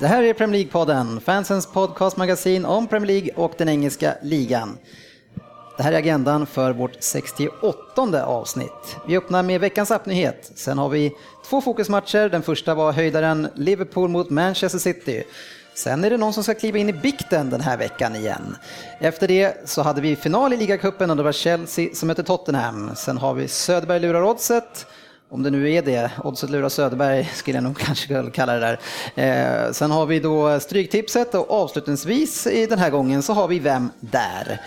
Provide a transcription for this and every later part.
Det här är Premier League-podden, fansens podcastmagasin om Premier League och den engelska ligan. Det här är agendan för vårt 68 avsnitt. Vi öppnar med veckans appnyhet. Sen har vi två fokusmatcher. Den första var höjdaren Liverpool mot Manchester City. Sen är det någon som ska kliva in i bikten den här veckan igen. Efter det så hade vi final i ligacupen och det var Chelsea som mötte Tottenham. Sen har vi Söderberg lurar oddset. Om det nu är det, oddset lurar Söderberg skulle jag nog kanske kalla det där. Eh, sen har vi då Stryktipset och avslutningsvis i den här gången så har vi Vem där?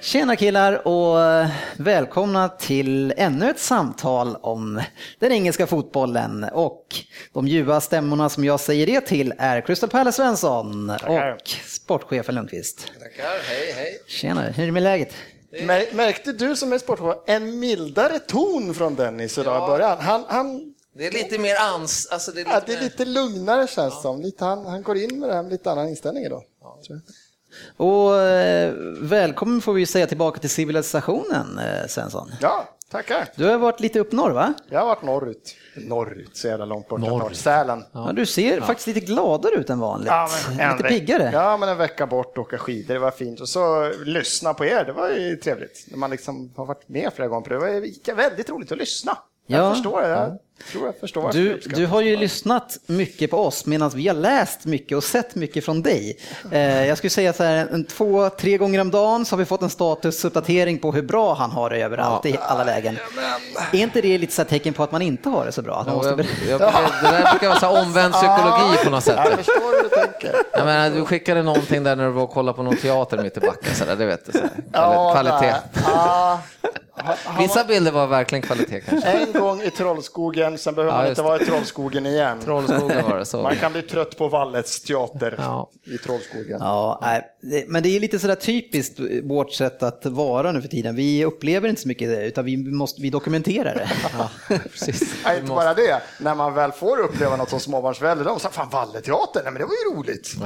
Tjena killar och välkomna till ännu ett samtal om den engelska fotbollen och de ljuva stämmorna som jag säger det till är Crystal Palace Svensson och sportchefen Lundqvist. Tackar, hej hej. Tjena, hur är det med läget? Mär- Märkte du som är sportchef en mildare ton från Dennis idag Ja. i början? Han, han, Det är lite mer ans... Alltså det är lite, ja, det är mer- lite lugnare känns det som. Lite, han, han går in med det här med lite annan inställning idag. jag. Och eh, välkommen får vi säga tillbaka till civilisationen eh, Svensson. Ja, tackar. Du har varit lite upp norr va? Jag har varit norrut. Norrut, så jävla långt bort. Norr. Sälen. Ja. du ser faktiskt lite gladare ut än vanligt. Ja, men en lite piggare. Ja, men en vecka bort, åka skidor, det var fint. Och så lyssna på er, det var ju trevligt. När man liksom har varit med flera gånger på det. Det var väldigt roligt att lyssna. Jag Ja. förstår det. Tror jag förstår varför Du, du har ju lyssnat mycket på oss medan vi har läst mycket och sett mycket från dig. Eh, jag skulle säga så här, en, två, tre gånger om dagen så har vi fått en statusuppdatering på hur bra han har det överallt i alla lägen. Är inte det lite så tecken på att man inte har det så bra? Att man Ja, måste jag, jag, det där brukar vara så omvänd psykologi på något sätt. Jag förstår hur du tänker. Jag menar, du skickade någonting där när du var och kollade på någon teater mitt i backen, så där, det vet du. Så här. Ja, Kvalitet. Ja. Vissa bilder var verkligen kvalitet kanske. En gång i Trollskogen, sen behöver Ja, man inte vara i Trollskogen igen. Trollskogen var det så. Man kan bli trött på Vallets teater Ja. i Trollskogen. Ja, nej, men det är lite sådär typiskt vårt sätt att vara nu för tiden. Vi upplever inte så mycket det, utan vi, måste, vi dokumenterar det. Precis. Nej, inte bara det, när man väl får uppleva något som småbarnsförälder, de säger fan Valleteatern, nej men det var ju roligt.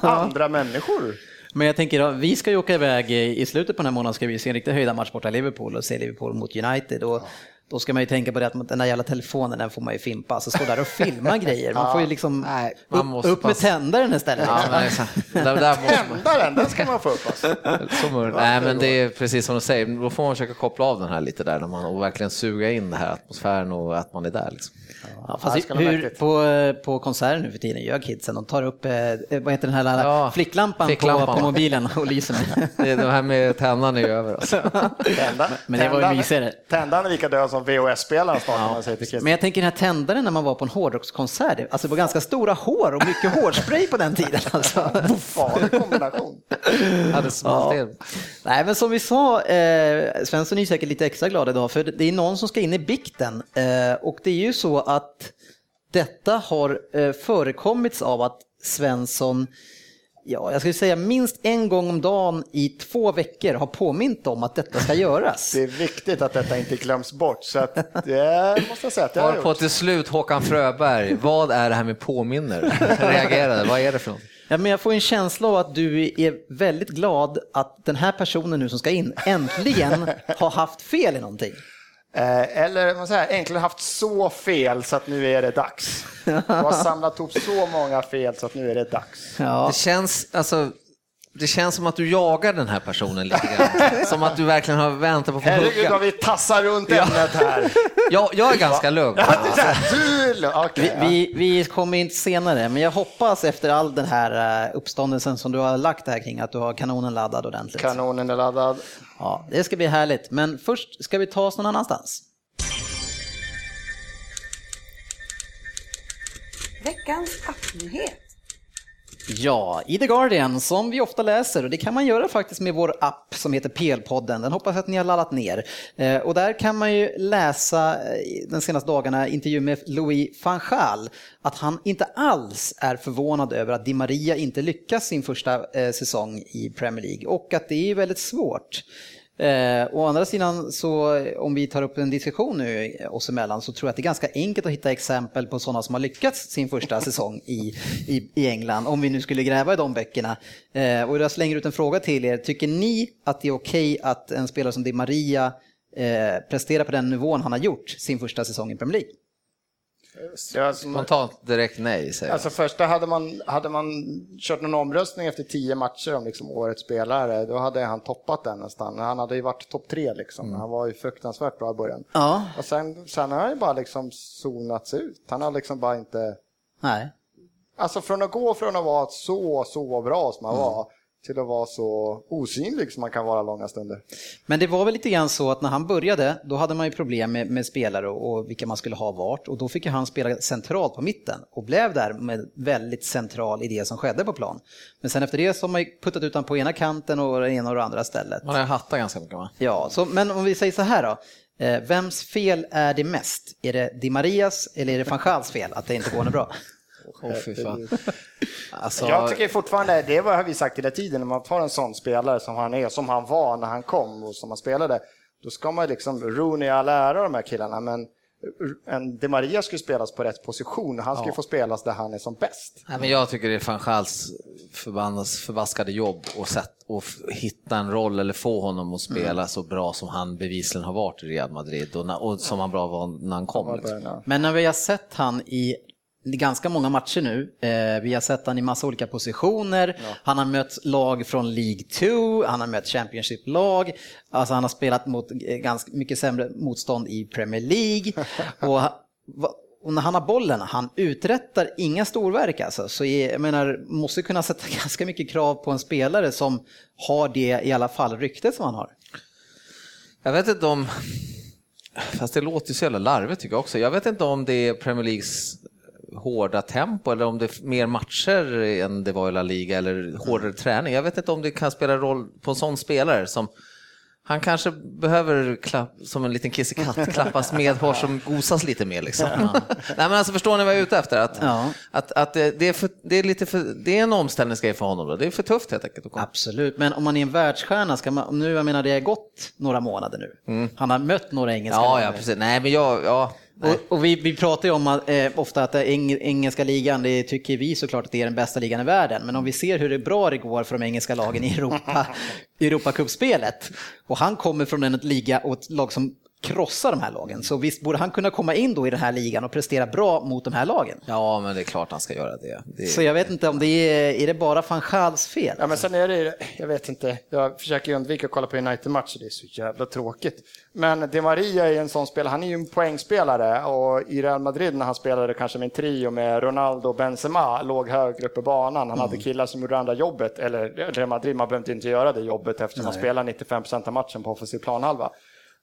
Andra människor. Men jag tänker, vi ska ju åka iväg i slutet på den här månaden ska vi se en riktigt höjda match borta i Liverpool och se Liverpool mot United. Och då ska man ju tänka på det att den där jävla telefonen den får man ju fimpa, alltså stå där och filma grejer. Man får ju liksom Nej, man upp, måste upp med tändaren istället. Ja, liksom. men exakt. där, där. Tändaren, den ska man få upp alltså. Så. Nej, men det är precis som du säger, då får man försöka koppla av den här lite där när man, och verkligen suga in den här atmosfären och att man är där. Liksom. Ja, Ja, fast hur på, på konserter nu för tiden gör kidsen, de tar upp, eh, vad heter den här lilla Ja, flicklampan, flicklampan. På, på mobilen och lyser med. Det, är det här med tändaren är ju över. Alltså. Tända, Men det var ju tändan- mysigare. Tändaren är lika död som VHS-spelaren snart, om man säger till Christer. Men jag tänker den här tändaren när man var på en hårdrockskonsert, alltså det var ganska stora hår och mycket hårspray på den tiden. Alltså. Farlig kombination. Ja, det Ja. Nej, men som vi sa, eh, Svensson är ju säkert lite extra glad idag, för det är någon som ska in i bikten. Eh, och det är ju så att detta har eh, förekommits av att Svensson, ja, jag skulle säga minst en gång om dagen i två veckor har påmint om att detta ska göras. Det är viktigt att detta inte glöms bort, så att det måste jag säga att det har gjort. till slut Håkan Fröberg, vad är det här med påminner? Reagerade, vad är det för något? Ja, men jag får en känsla av att du är väldigt glad att den här personen nu som ska in äntligen har haft fel i någonting. Eh, Eller man säger, egentligen haft så fel så att nu är det dags. Du har samlat ihop så många fel så att nu är det dags. Ja. Det känns, alltså, det känns som att du jagar den här personen lite grann. Som att du verkligen har väntat på att få Herregud vad vi tassar runt ämnet här. Jag, jag är ganska lugn. Vi, vi, vi kommer in senare, men jag hoppas efter all den här eh, uppståndelsen som du har lagt här kring att du har kanonen laddad ordentligt. Kanonen är laddad. Ja, det ska bli härligt, men först ska vi ta oss någon annanstans. Veckans appnyhet. Ja, i The Guardian som vi ofta läser och det kan man göra faktiskt med vår app som heter PL-podden. Den hoppas jag att ni har laddat ner. Eh, och där kan man ju läsa eh, de den senaste dagarna intervju med Louis van Gaal att han inte alls är förvånad över att Di Maria inte lyckas sin första eh, säsong i Premier League och att det är väldigt svårt. Eh, å andra sidan så om vi tar upp en diskussion nu oss emellan så tror jag att det är ganska enkelt att hitta exempel på sådana som har lyckats sin första säsong i, i, i England, om vi nu skulle gräva i de böckerna. Eh, och jag slänger ut en fråga till er, tycker ni att det är okej okay att en spelare som Di Maria eh, presterar på den nivån han har gjort sin första säsong i Premier League? Ja, Spontant direkt nej, säger Alltså första hade man, hade man kört någon omröstning efter tio matcher om liksom årets spelare, då hade han toppat den nästan. Han hade ju varit topp tre liksom. Mm. Han var ju fruktansvärt bra i början. Ja. Och sen, sen har han ju bara liksom zonats ut. Han har liksom bara inte... Nej. Alltså från att gå från att vara så, så bra som han mm. var, till att vara så osynlig som man kan vara långa stunder. Men det var väl lite grann så att när han började, då hade man ju problem med, med spelare och, och vilka man skulle ha vart och då fick han spela centralt på mitten och blev där med väldigt central i det som skedde på plan. Men sen efter det så har man ju puttat ut honom på ena kanten och det ena och det andra stället. Man har hattat ganska mycket va? Ja, så, men om vi säger så här då. Eh, vems fel är det mest? Är det Di Marias eller är det van Gaals fel att det inte går något bra? Oh. Alltså... Jag tycker fortfarande, det har vi sagt hela tiden, när man tar en sån spelare som han är, som han var när han kom och som han spelade, då ska man liksom, Rooney all ära de här killarna, men en De Maria skulle spelas på rätt position, han skulle ja. få spelas där han är som bäst. Nej, men jag tycker det är van Schals förbaskade jobb och sätt att hitta en roll eller få honom att spela mm. så bra som han bevisligen har varit i Real Madrid och, och som han bra var när han kom. Liksom. Men när vi har sett han i ganska många matcher nu. Eh, vi har sett han i massa olika positioner. Ja. Han har mött lag från League 2, han har mött Championship-lag. Alltså han har spelat mot ganska mycket sämre motstånd i Premier League. och, och, när han har bollen, han uträttar inga storverk alltså. Så jag menar, måste kunna sätta ganska mycket krav på en spelare som har det i alla fall ryktet som han har. Jag vet inte om, fast det låter ju så jävla larvigt tycker jag också. Jag vet inte om det är Premier Leagues hårda tempo eller om det är mer matcher än det var i La Liga eller hårdare träning. Jag vet inte om det kan spela roll på en sån spelare som han kanske behöver, klapp, som en liten kissekatt, klappas med hår som gosas lite mer. Liksom. Ja. Nej, men alltså, förstår ni vad jag är ute efter? Att, ja. att, att det, är för, det, är lite för, det är en omställningsgrej för honom. Då. Det är för tufft helt enkelt. Absolut, men om man är en världsstjärna, ska man, nu jag menar det har gått några månader nu. Mm. Han har mött några engelska Ja, ja precis. Nej, men jag, ja, och, och, vi, vi pratar ju om att, eh, ofta att eng, engelska ligan, det tycker vi såklart att det är den bästa ligan i världen. Men om vi ser hur det bra det går för de engelska lagen i Europa, Europacupspelet och han kommer från en liga och ett lag som krossa de här lagen. Så visst borde han kunna komma in då i den här ligan och prestera bra mot de här lagen. Ja, men det är klart han ska göra det. det Så jag vet inte om det är, är det bara van Schals fel? Ja, men sen är det, jag vet inte, jag försöker undvika att kolla på United-matcher, det är så jävla tråkigt. Men De Maria är en sån spelare, han är ju en poängspelare och i Real Madrid när han spelade kanske med en trio med Ronaldo och Benzema, låg högre upp på banan, han mm. hade killar som gjorde andra jobbet, eller Real Madrid, man behövde inte göra det jobbet eftersom Nej. man spelar 95% av matchen på offensiv planhalva.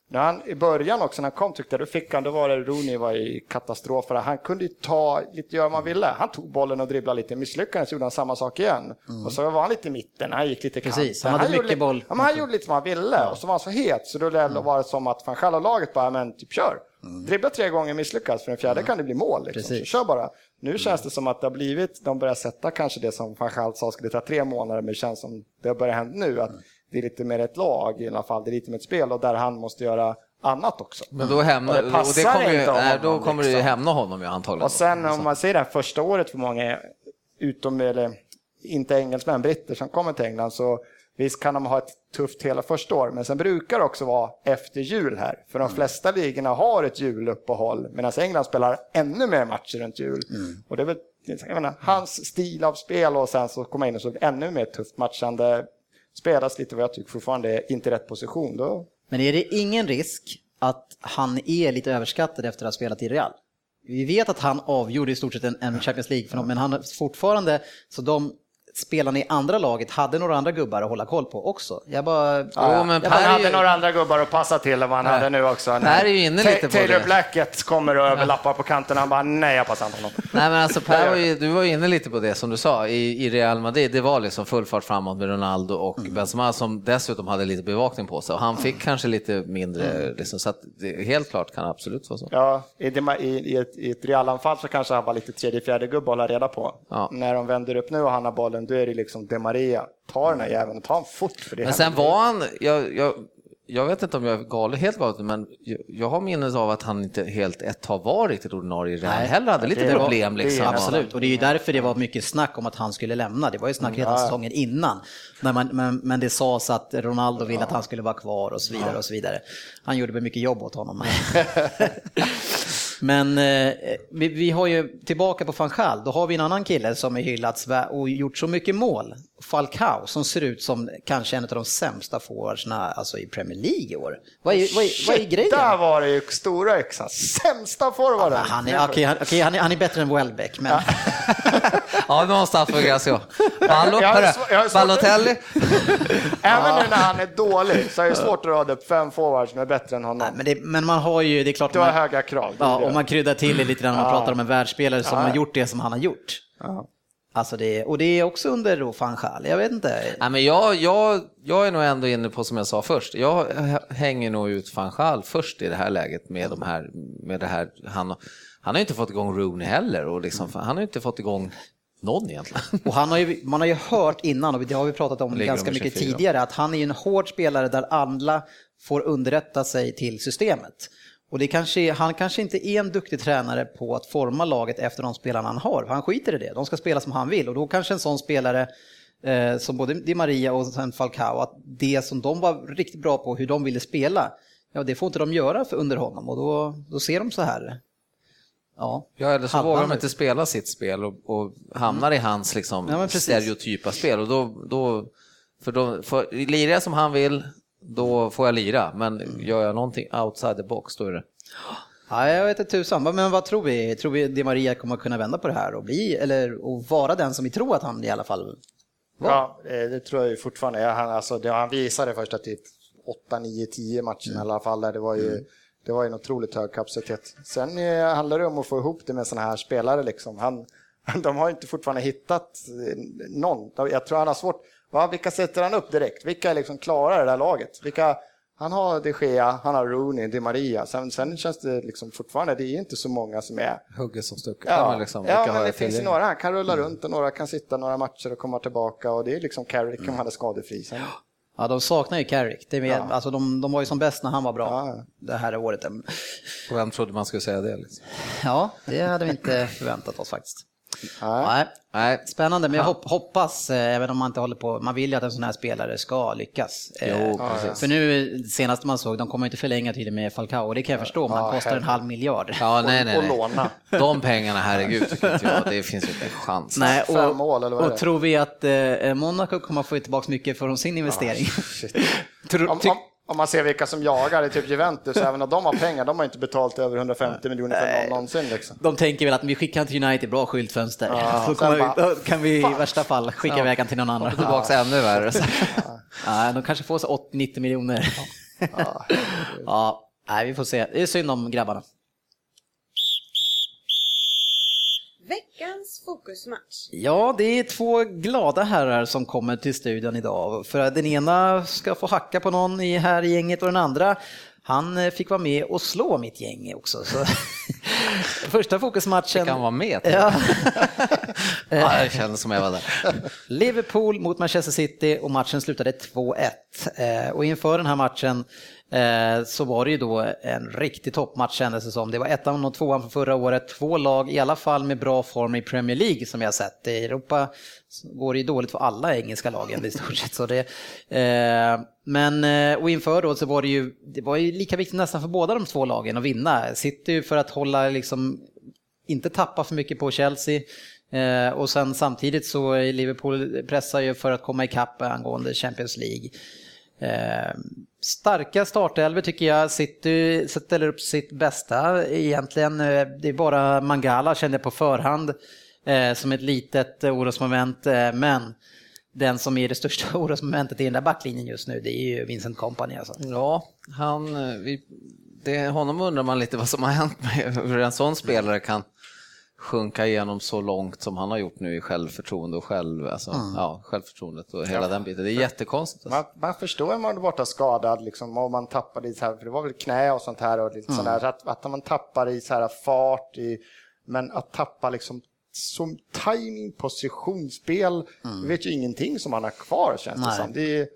När han, I början också när han kom tyckte jag, då fick han, då var det Rooney var i katastrof. Han kunde ju ta, lite göra vad man ville. Han tog bollen och dribblade lite, misslyckades gjorde han samma sak igen. Mm. Och så var han lite i mitten, han gick lite Precis, han hade han mycket gjorde, boll. Ja, han gjorde lite som han ville ja. och så var han så het så då mm. var det som att van själva laget bara, men typ kör. Mm. Dribbla tre gånger, misslyckas, för den fjärde mm. kan det bli mål. Liksom. Så kör bara. Nu mm. känns det som att det har blivit, de börjar sätta kanske det som van Gaal sa skulle ta tre månader, men det känns som det börjar hända nu. att mm. Det är lite mer ett lag i alla fall, det är lite mer ett spel och där han måste göra annat också. Men då, hämna, och det, och det kommer, ju, nej, då kommer liksom. det ju hämna honom ju antagligen. Och sen om man säger det här första året för många, utom, eller inte engelsmän, britter som kommer till England, så visst kan de ha ett tufft hela första år, men sen brukar det också vara efter jul här. För de mm. flesta ligorna har ett juluppehåll, medan England spelar ännu mer matcher runt jul. Mm. Och det är väl menar, hans stil av spel och sen så komma in och så ännu mer tufft matchande spelas lite vad jag tycker fortfarande är inte rätt position. Då men är det ingen risk att han är lite överskattad efter att ha spelat i Real? Vi vet att han avgjorde i stort sett en, Champions League, men han är fortfarande, så de spelarna i andra laget hade några andra gubbar att hålla koll på också. Jag bara... Jo, men Jag bara, Per han är hade ju- några andra gubbar att passa till än vad han Nej. hade nu också. Per är ju inne lite på Taylor det. Blackett kommer och överlappar på kanten. Han bara, nej jag passar inte honom. Nej men alltså Per, var ju, du var ju inne lite på det som du sa i, i Real Madrid. Det var liksom full fart framåt med Ronaldo och Benzema som dessutom hade lite bevakning på sig och han fick kanske lite mindre, liksom, så att det, helt klart kan det absolut vara så. Ja, i, det, i, i ett, i ett realanfall så kanske han var lite tredje, fjärde gubbe att hålla reda på. Ja. När de vänder upp nu och han har bollen, då är det liksom De Maria. Ta den här jäveln och ta honom fort. För det Men sen var han, jag, jag, jag vet inte om jag är galet, helt galet, men jag, jag har minnet av att han inte helt ett tag var riktigt ordinarie Nej, heller, hade lite det var- problem det är liksom. Absolut, och det är ju därför det var mycket snack om att han skulle lämna. Det var ju snack redan säsongen innan. När man, men, men det sades att Ronaldo ville att han skulle vara kvar och så vidare och så vidare. Han gjorde väl mycket jobb åt honom. Men eh, vi, vi har ju tillbaka på Fanchal, då har vi en annan kille som är hyllats och gjort så mycket mål. Falcao som ser ut som kanske en av de sämsta forwardsna alltså i Premier League i år. Vad är, vad är, vad är grejen? Där var det ju stora yxan. Sämsta forwarden. Han är, han, okej, han, är, han är bättre än Welbeck, men... Ja, någonstans får Gracio. Ballo, Jag hörru, jag Balotelli. Även nu när han är dålig så är det svårt att rada upp fem forwards som är bättre än honom. Nej, men, det, men man har ju, det är klart... Du har man, höga krav. det är Ja, och man kryddar till det lite grann när man pratar om en världsspelare som Ja. har gjort det som han har gjort. Ja. Alltså det, och det är också under då Fanchal, jag vet inte. Nej, men jag, jag, jag är nog ändå inne på som jag sa först, jag hänger nog ut Fanchal först i det här läget med, de här, med det här. Han, han har ju inte fått igång Rooney heller och liksom, han har ju inte fått igång någon egentligen. Och han har ju, man har ju hört innan, och det har vi pratat om Ligger ganska mycket 24. tidigare, att han är ju en hård spelare där alla får underrätta sig till systemet. Och det kanske, han kanske inte är en duktig tränare på att forma laget efter de spelarna han har. Han skiter i det, de ska spela som han vill. Och då kanske en sån spelare eh, som både Di Maria och sen Falcao, att det som de var riktigt bra på, hur de ville spela, ja det får inte de göra för under honom och då, då ser de så här. Ja, Ja, eller så vågar de inte spela sitt spel och, och hamnar i hans liksom, Ja, stereotypa spel. Och då, då, för då, för, lirar som han vill, då får jag lira. Men gör jag någonting outside the box, då är det... Ja, jag vet inte tusan, men vad tror vi? Tror vi Di Maria kommer kunna vända på det här och bli, eller och vara den som vi tror att han i alla fall var? Ja, eh, det tror jag ju fortfarande. Ja, Han, alltså, det, han visade första typ 8, 9, 10 matcher i alla fall. Där det var ju, det var en otroligt hög kapacitet. Sen eh, handlar det om att få ihop det med sådana här spelare. Liksom. Han, de har inte fortfarande hittat eh, någon. Jag tror han har svårt. Va, vilka sätter han upp direkt? Vilka är liksom klara i det här laget? Vilka, han har de Gea, han har Rooney, Di Maria. Sen, sen känns det liksom fortfarande, det är inte så många som är Hugget som stucket. Ja, men liksom, ja men det finns några. Han kan rulla runt och några kan sitta några matcher och komma tillbaka och det är liksom Carrick om han är skadefri. Sen, Ja, de saknar ju Carrick. Det vet, alltså, de, de var ju som bäst när han var bra Ja. det här året. Och vem trodde man skulle säga det? Liksom? Ja, det hade vi inte förväntat oss faktiskt. Nej. Nej. Spännande, men jag hopp, hoppas, eh, även om man inte håller på, man vill ju att en sån här spelare ska lyckas. Eh, Jo, precis. För nu, senast man såg, de kommer inte förlänga tiden med Falcao och det kan jag förstå, man Ja, kostar en halv miljard. Ja, nej, nej, och nej. låna. De pengarna, herregud, tycker inte jag. Det finns ju inte en chans. Nej, Fem och, mål, eller vad och det? tror vi att eh, Monaco kommer få tillbaka mycket från sin investering? Shit. Tror- Om, om, om man ser vilka som jagar, det är typ Juventus, även om de har pengar, de har inte betalt över 150 miljoner för någon någonsin. Liksom. De tänker väl att vi skickar till United, bra skyltfönster. Ja, så bara, vi- då kan vi i värsta fall skicka iväg han till någon annan. Tillbaka ännu värre. Ja, de kanske får så 80-90 miljoner. Ja, nej, vi får se. Det är synd om grabbarna. Veckans fokusmatch. Ja, det är två glada herrar som kommer till studion idag. För att den ena ska få hacka på någon i här i gänget och den andra han eh, fick vara med och slå mitt gäng också. Så första fokusmatchen. Fick han vara med? Ja. Ja, det kändes som jag var där. Liverpool mot Manchester City och matchen slutade 2-1. Eh, Och inför den här matchen Eh, så var det ju då en riktig toppmatch kändes det som. Det var ettan och tvåan från förra året. Två lag i alla fall med bra form i Premier League som jag sett. I Europa går det ju dåligt för alla engelska lagen i stort sett. Så det, eh, men eh, och inför då så var det ju, det var ju lika viktigt nästan för båda de två lagen att vinna. City för att hålla liksom inte tappa för mycket på Chelsea. Eh, och sen samtidigt så är Liverpool pressar ju för att komma ikapp angående Champions League. Eh, starka startelver tycker jag. City ställer upp sitt bästa egentligen. Eh, det är bara Mangala kände jag på förhand. Eh, som ett litet orosmoment, eh, men den som är det största orosmomentet i den där backlinjen just nu, det är ju Vincent Kompany. Alltså. Ja, han, vi, det, honom undrar man lite vad som har hänt med hur en sån spelare kan sjunka igenom så långt som han har gjort nu i självförtroende och själv, alltså, mm. ja, självförtroendet och hela ja. den biten. Det är jättekonstigt. Alltså. Man, man förstår om man är borta skadad, liksom, om man tappar i så här, för det var väl knä och sånt här, och lite mm. sådär, att, att man tappar i så här fart, i, men att tappa liksom som timing, positionsspel, mm. vet ju ingenting som han har kvar känns det som. Det är,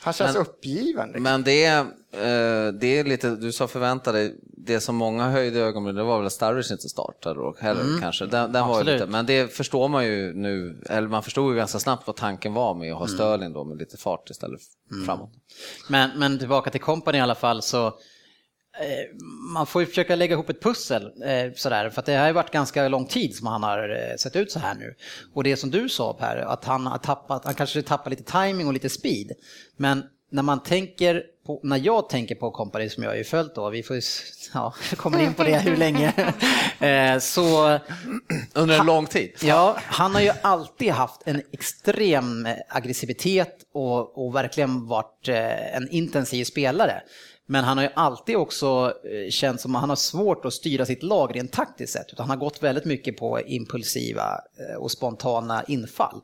han känns men, uppgiven. Liksom. Men det är, eh, det är lite, du sa förvänta dig, det som många höjde ögonbryn, det var väl att Sturridge inte startade då heller mm. kanske. Den, den var lite, men det förstår man ju nu, eller man förstod ju ganska snabbt vad tanken var med att ha mm. Sterling då med lite fart istället mm. framåt. Men, men tillbaka till Company i alla fall så man får ju försöka lägga ihop ett pussel eh, sådär, för att det har ju varit ganska lång tid som han har eh, sett ut så här nu. Och det som du sa Per, att han har tappat, han kanske tappar lite timing och lite speed. Men när man tänker på, när jag tänker på Company som jag har ju följt då, vi får ja, kommer in på det hur länge, så... Under en lång tid? Ja, han har ju alltid haft en extrem aggressivitet och, och verkligen varit en intensiv spelare. Men han har ju alltid också eh, känt som att han har svårt att styra sitt lag rent taktiskt sett. Utan han har gått väldigt mycket på impulsiva eh, och spontana infall.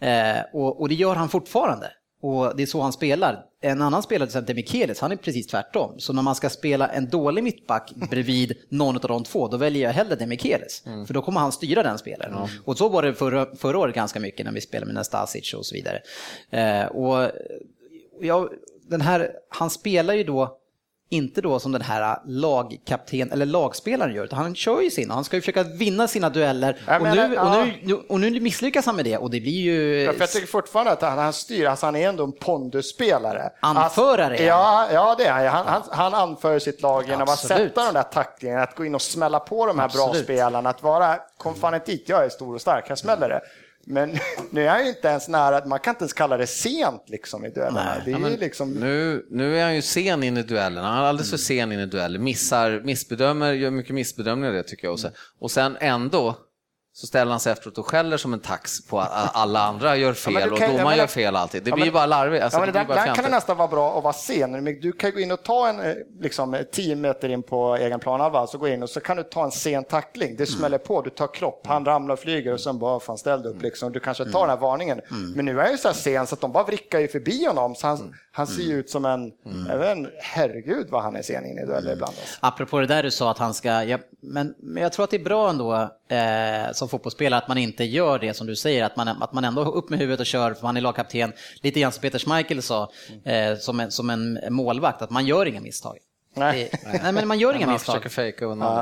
Eh, och, det gör han fortfarande. Och det är så han spelar. En annan spelare, till exempel Mikelis, han är precis tvärtom. Så när man ska spela en dålig mittback bredvid någon av de två, då väljer jag hellre Demikelis. Mm. För då kommer han styra den spelaren. Mm. Och så var det förra, förra året ganska mycket när vi spelade med Nastasic och så vidare. Eh, och jag, den här, han spelar ju då inte då som den här lagkapten eller lagspelaren gör, utan han kör ju sin. Han ska ju försöka vinna sina dueller och, menar, nu, och, nu, och nu misslyckas han med det och det blir ju... Ja, för jag tycker fortfarande att han, han styr, alltså han är ändå en pondusspelare. Anförare? Alltså, ja, ja, det är han. Han, han anför sitt lag genom att sätta de där tacklingarna, att gå in och smälla på de här Absolut. bra spelarna, att vara, kom fan inte dit, jag är stor och stark, jag smäller det. Men nu är ju inte ens nära, man kan inte ens kalla det sent liksom i duellerna. Det är ja, liksom... nu, nu är han ju sen in i duellerna, han är alldeles för sen in i dueller, missar, missbedömer, gör mycket missbedömningar det tycker jag. Och sen, och sen ändå så ställer han sig efteråt och skäller som en tax på att alla andra gör fel ja, kan, och domaren gör fel alltid. Det ja, blir men, bara larvigt. Alltså, ja, det, det där, kan det nästan vara bra att vara sen. Du kan gå in och ta en, eh, liksom, tio meter in på egen planhalva, så gå in och så kan du ta en sen tackling. Det mm. smäller mm. på, du tar kropp, han ramlar och flyger och sen bara, fan ställ dig upp liksom. Du kanske tar mm. den här varningen. Mm. Men nu är han ju så här sen så att de bara vrickar ju förbi honom. Så han, mm. Han ser ju mm. ut som en, mm. även, herregud vad han är sen in i dueller ibland. Alltså. Apropå det där du sa att han ska, ja, men, men jag tror att det är bra ändå eh, som fotbollsspelare att man inte gör det som du säger, att man, att man ändå upp med huvudet och kör, för han är lagkapten, lite grann som Peter Schmeichel sa, eh, som, en, som en målvakt, att man gör inga misstag. Nej. nej, men man gör inga misstag. Försöker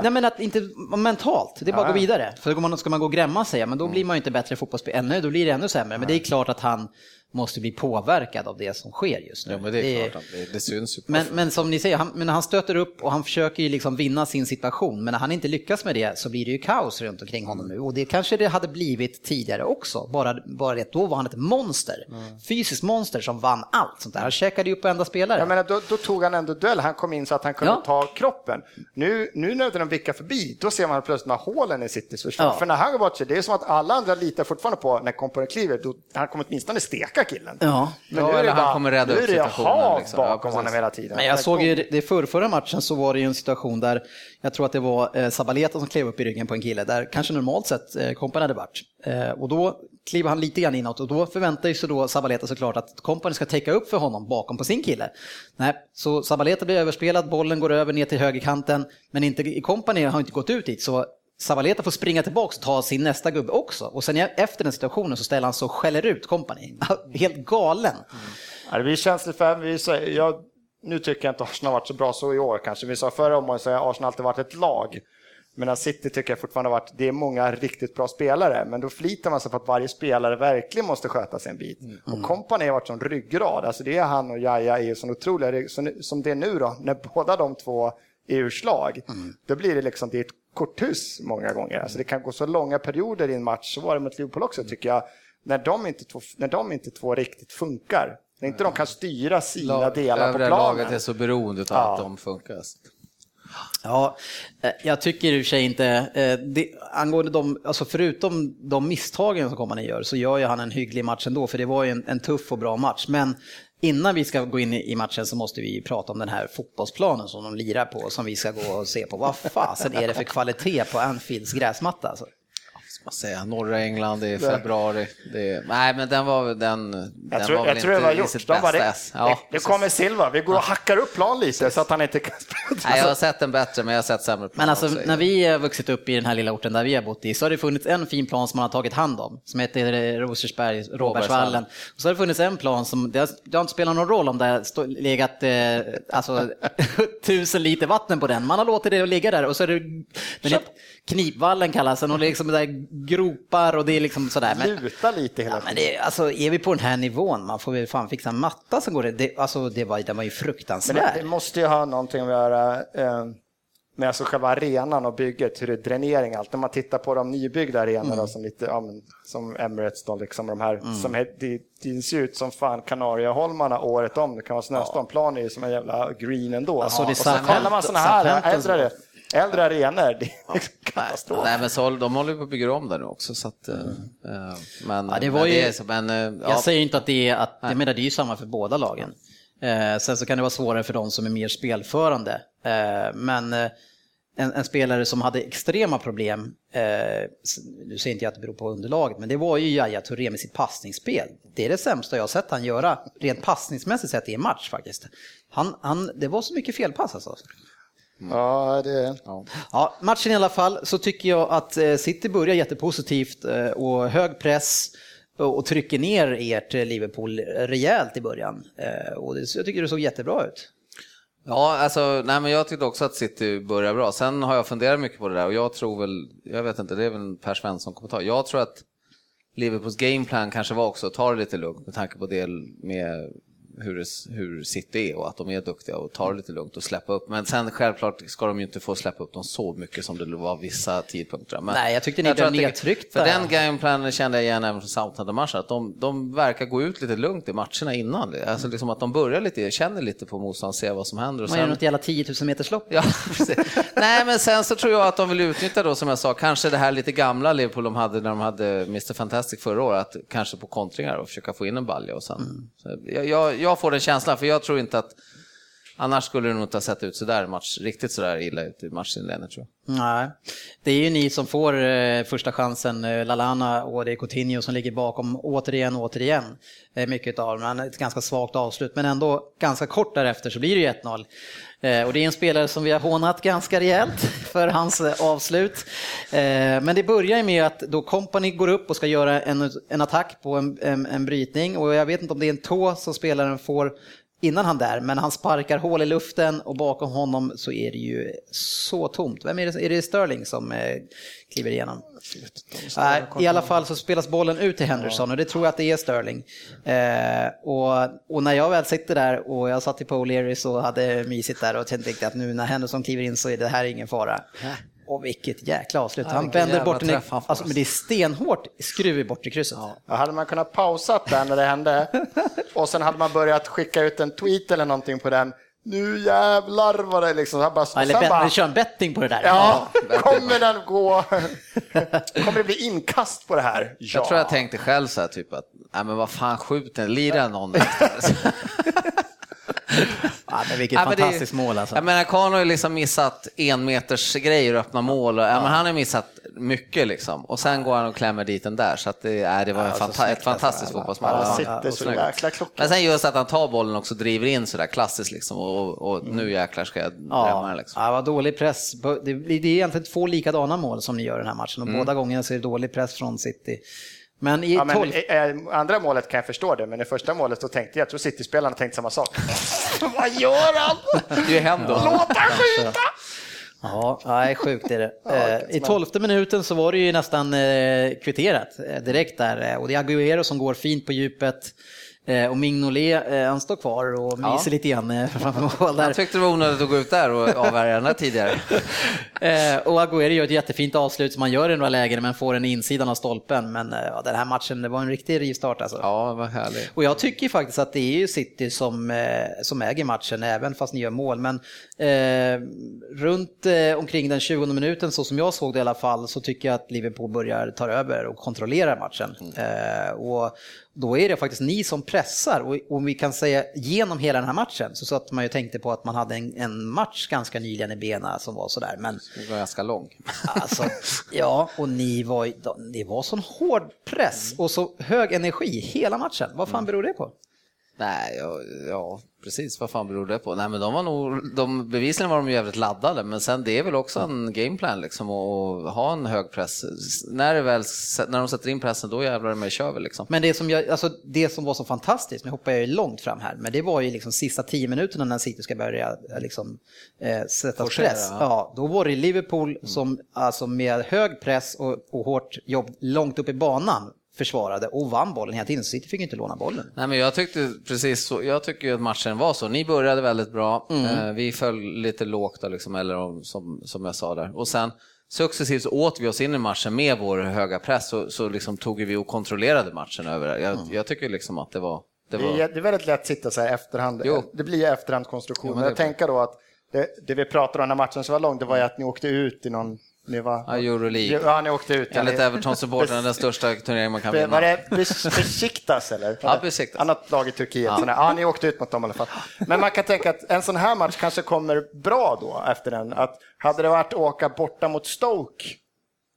Nej, men att inte mentalt, det är bara att gå vidare. För ska man gå och grämma sig, men då blir man ju inte bättre fotbollsspelare, ännu, då blir det ännu sämre. Men det är klart att han måste bli påverkad av det som sker just nu. Ja, men det, är klart, det, det syns ju. Men, men, som ni säger, han, men han stöter upp och han försöker ju liksom vinna sin situation. Men när han inte lyckas med det så blir det ju kaos runt omkring honom nu. Och det kanske det hade blivit tidigare också. Bara, bara det, då var han ett monster. Mm. Fysiskt monster som vann allt sånt där. Han käkade ju upp varenda spelare. Jag menar, då, då, tog han ändå duell. Han kom in så att han kunde ja. ta kroppen. Nu, nu när de vickar förbi, då ser man plötsligt de här hålen i Citys försvar. Ja. För när han går bort sig, det är som att alla andra litar fortfarande på när Kompani kliver, då, han kommer åtminstone steka killen. Ja. Men ja, nu är det han bara, kommer rädda upp situationen. Nu är det hat liksom. bakom ja, honom hela tiden. Men jag såg ju, det för förra matchen så var det ju en situation där, jag tror att det var eh, Sabaleta som klev upp i ryggen på en kille, där kanske normalt sett eh, Kompani hade varit. Eh, och då kliver han lite grann inåt och då förväntar sig då Sabaleta såklart att Kompani ska täcka upp för honom bakom på sin kille. Nej, så Sabaleta blir överspelad, bollen går över ner till högerkanten, men inte, Kompani har inte gått ut dit. Så Savaleta får springa tillbaka och ta sin nästa gubbe också. Och sen efter den situationen så ställer han så och skäller ut kompani. Helt galen. Mm. Ja, det blir känsligt för vi, jag, Nu tycker jag inte Arsenal har varit så bra så i år kanske. Vi sa förra omgången så har Arsenal alltid varit ett lag. Men City tycker jag fortfarande har varit, det är många riktigt bra spelare, men då flitar man sig på att varje spelare verkligen måste sköta sig en bit. Mm. Och kompani har varit som ryggrad, alltså det är han och Jaja är ju så otroliga, som det är nu då, när båda de två är ur slag, mm. då blir det liksom, det är ett korthus många gånger. Alltså det kan gå så långa perioder i en match, så var det mot Liverpool också tycker jag, när de inte två, när de inte två riktigt funkar. När inte de kan styra sina Lag, delar på planen. laget är så beroende av ja. att de funkar. Ja, eh, jag tycker i och för sig inte, eh, det, angående de, alltså förutom de misstagen som Komanen gör så gör ju han en hygglig match ändå för det var ju en, en tuff och bra match. Men innan vi ska gå in i matchen så måste vi prata om den här fotbollsplanen som de lirar på som vi ska gå och se på. Vad fasen är det för kvalitet på Anfields gräsmatta? Alltså? Man säga, norra England, det är februari. Det är, nej, men den var den. Jag den tror, var jag väl tror det inte var i gjort. sitt De bästa det. Ja, det, det kommer Silva, vi går och hackar upp plan lite så att han inte kan spela. Nej, jag har sett den bättre, men jag har sett sämre plan Men alltså också. när vi har vuxit upp i den här lilla orten där vi har bott i så har det funnits en fin plan som man har tagit hand om som heter Rosersberg, Råbergsvallen. Och så har det funnits en plan som, det har, det har inte spelat någon roll om det har legat eh, alltså, tusen liter vatten på den. Man har låtit det ligga där och så är det, den Knipvallen kallas den och det är liksom där gropar och det är liksom sådär. Men, Luta lite hela Ja, men det, alltså, är vi på den här nivån, man får väl fan fixa en matta som går det. det alltså, det var, den var ju Men fruktansvärd. det, det måste ju ha någonting att göra eh, med alltså själva arenan och bygget, hur det är dränering allt. När man tittar på de nybyggda arenorna Mm. som, lite, ja, men, som Emirates, då, liksom de här, som är, det, det ser ut som fan Kanarieholmarna året om. Det kan vara snöstorm. Plan är ju som en jävla green ändå. Alltså, det är och så kollar man sådana här Southampton- äldre, äldre arenor, det är katastrof. Nej, men så, de håller på att bygga om där nu också. Så att, eh, men, Ja, det var men ju- är så, men, eh, ja, Jag säger inte att det är, att, jag menar det är ju samma för båda lagen. Eh, sen så kan det vara svårare för de som är mer spelförande. Eh, men eh, en, en spelare som hade extrema problem, eh, nu säger inte jag att det beror på underlaget, men det var ju Yahya Touré med sitt passningsspel. Det är det sämsta jag har sett han göra, rent passningsmässigt sett i en match faktiskt. Han, han, det var så mycket felpass alltså. Ja, det... Ja, matchen i alla fall så tycker jag att eh, City börjar jättepositivt eh, och hög press och trycker ner ert eh, Liverpool rejält i början. Och jag tycker det såg jättebra ut. Ja, alltså, nej, men jag tyckte också att City börjar bra. Sen har jag funderat mycket på det där och jag tror väl, jag vet inte, det är väl en Per Svensson-kommentar. Jag tror att Liverpools gameplan kanske var också att ta det lite lugnt med tanke på det med hur, det, hur City är och att de är duktiga och tar det lite lugnt och släppa upp. Men sen självklart ska de ju inte få släppa upp dem så mycket som det var vissa tidpunkter. Men Nej, jag tyckte ni blev nedtryckta. För den gameplanen kände jag igen även från Southampton-matchen, att de, de verkar gå ut lite lugnt i matcherna innan. Alltså liksom att de börjar lite, känner lite på motstånd, ser vad som händer. Och Man gör sen, något jävla 10 000 meters lopp. Ja. Nej, men sen så tror jag att de vill utnyttja då, som jag sa, kanske det här lite gamla Liverpool de hade när de hade Mr Fantastic förra året, att kanske på kontringar och försöka få in en balja och sen. Så jag, jag, jag får den känslan, för jag tror inte att Annars skulle det nog inte ha sett ut sådär match, riktigt sådär illa ut i matchinledningen tror jag. Nej, det är ju ni som får eh, första chansen, eh, Lalana och det är Coutinho som ligger bakom återigen återigen. Eh, mycket av dem, ett ganska svagt avslut men ändå ganska kort därefter så blir det ju 1-0. Eh, och det är en spelare som vi har hånat ganska rejält för hans eh, avslut. Eh, men det börjar med att då Company går upp och ska göra en, en attack på en, en, en brytning och jag vet inte om det är en tå som spelaren får innan han där, men han sparkar hål i luften och bakom honom så är det ju så tomt. Vem är det? Är det Sterling som eh, kliver igenom? Nej, I alla fall så spelas bollen ut till Henderson och det tror jag att det är Sterling. Eh, och, och när jag väl sitter där och jag satt i Paul Learys och hade mysigt där och tänkte att nu när Henderson kliver in så är det här ingen fara. Och vilket jäkla avslut. Han vänder bort den. han. Alltså, men det är stenhårt skruv i bortre krysset. Ja, hade man kunnat pausa där när det hände och sen hade man börjat skicka ut en tweet eller någonting på den. Nu jävlar vad det liksom... här Bara, Eller, bet- bara, kör en betting på det där. Ja, kommer den gå... kommer det bli inkast på det här? Ja. Jag tror jag tänkte själv så här typ att, nej men vad fan skjut den, lira någon. Ja, men vilket Ja, men det- fantastiskt mål alltså. Jag menar, Kahn har ju liksom missat en meters grejer och öppna mål. Och, ja. men han har missat mycket liksom. Och sen går han och klämmer dit den där. Så att det, är, det var en så fanta- ett fantastiskt alltså. fotbollsmål. Ja, Ja, sitter ja, så snyggt. jäkla klockrent. Men sen just att han tar bollen också driver in sådär klassiskt liksom. Och, och nu jäklar ska jag drämma den Ja, liksom. ja, vad dålig press. Det det är egentligen två likadana mål som ni gör i den här matchen och Mm. båda gångerna så är det dålig press från City. Men i Ja, men, 12... eh, eh, andra målet kan jag förstå det, men i första målet så tänkte jag, jag tror City-spelarna tänkte samma sak. Vad gör han? Det är då. Låt han skjuta! Ja, nej, sjukt är det. Eh, I tolfte minuten så var det ju nästan kvitterat direkt där och det är Agüero som går fint på djupet. Eh, och Mignolet, eh, han står kvar och myser Ja. lite grann eh, framför mål där. Jag tyckte det var onödigt att gå ut där och avvärja den här tidigare. Och Agüero gör ett jättefint avslut som man gör i några lägen men får den insidan av stolpen. Men ja, den här matchen, det var en riktig rivstart alltså. Ja, vad härligt. Och jag tycker faktiskt att det är ju City som, som äger matchen, även fast ni gör mål. Men eh, runt eh, omkring den 20 minuten, så som jag såg det i alla fall, så tycker jag att Liverpool börjar ta över och kontrollera matchen. Eh, och då är det faktiskt ni som pressar. Och om vi kan säga genom hela den här matchen så satt man ju tänkte på att man hade en, en match ganska nyligen i bena som var sådär. Men Det var ganska lång. Alltså, ja, och ni var, det var sån hård press och så hög energi hela matchen. Vad fan beror det på? Nej, ja, ja, precis. Vad fan beror det på? Nej, men de var nog, de, bevisligen var de jävligt laddade, men sen det är väl också en gameplan liksom att ha en hög press. När, det väl, när de sätter in pressen, då jävlar det med kör vi liksom. Men det som, jag, alltså det som var så fantastiskt, nu hoppar jag ju långt fram här, men det var ju liksom sista tio minuterna när City ska börja eh, liksom, eh, sätta Forcera, press. ja. Ja, då var det Liverpool som alltså med hög press och, och hårt jobb långt upp i banan försvarade och vann bollen hela tiden. City fick inte låna bollen. Nej, men jag tyckte precis så. Jag tycker ju att matchen var så. Ni började väldigt bra. Eh, vi föll lite lågt där, liksom, eller om- som, som jag sa där. Och sen successivt så åt vi oss in i matchen med vår höga press så, så liksom tog vi och kontrollerade matchen över. Jag, jag tycker liksom att det var... Det Det var är, det är väldigt lätt att sitta så här i efterhand. Jo. Det blir efterhandskonstruktion. Jo, men jag tänker då att det, det vi pratade om när matchen så var lång, det var ju att ni åkte ut i någon... Ni var, Ja, Euroleague. Ja, ni åkte ut. Enligt Everton-supportrarna den största turneringen man kan Var vinna. det Bes- Besiktas eller? Ja, Besiktas. Annat lag i Turkiet. Ja. ja, ni åkte ut mot dem i alla fall. Men man kan tänka att en sån här match kanske kommer bra då efter den. Att hade det varit att åka borta mot Stoke,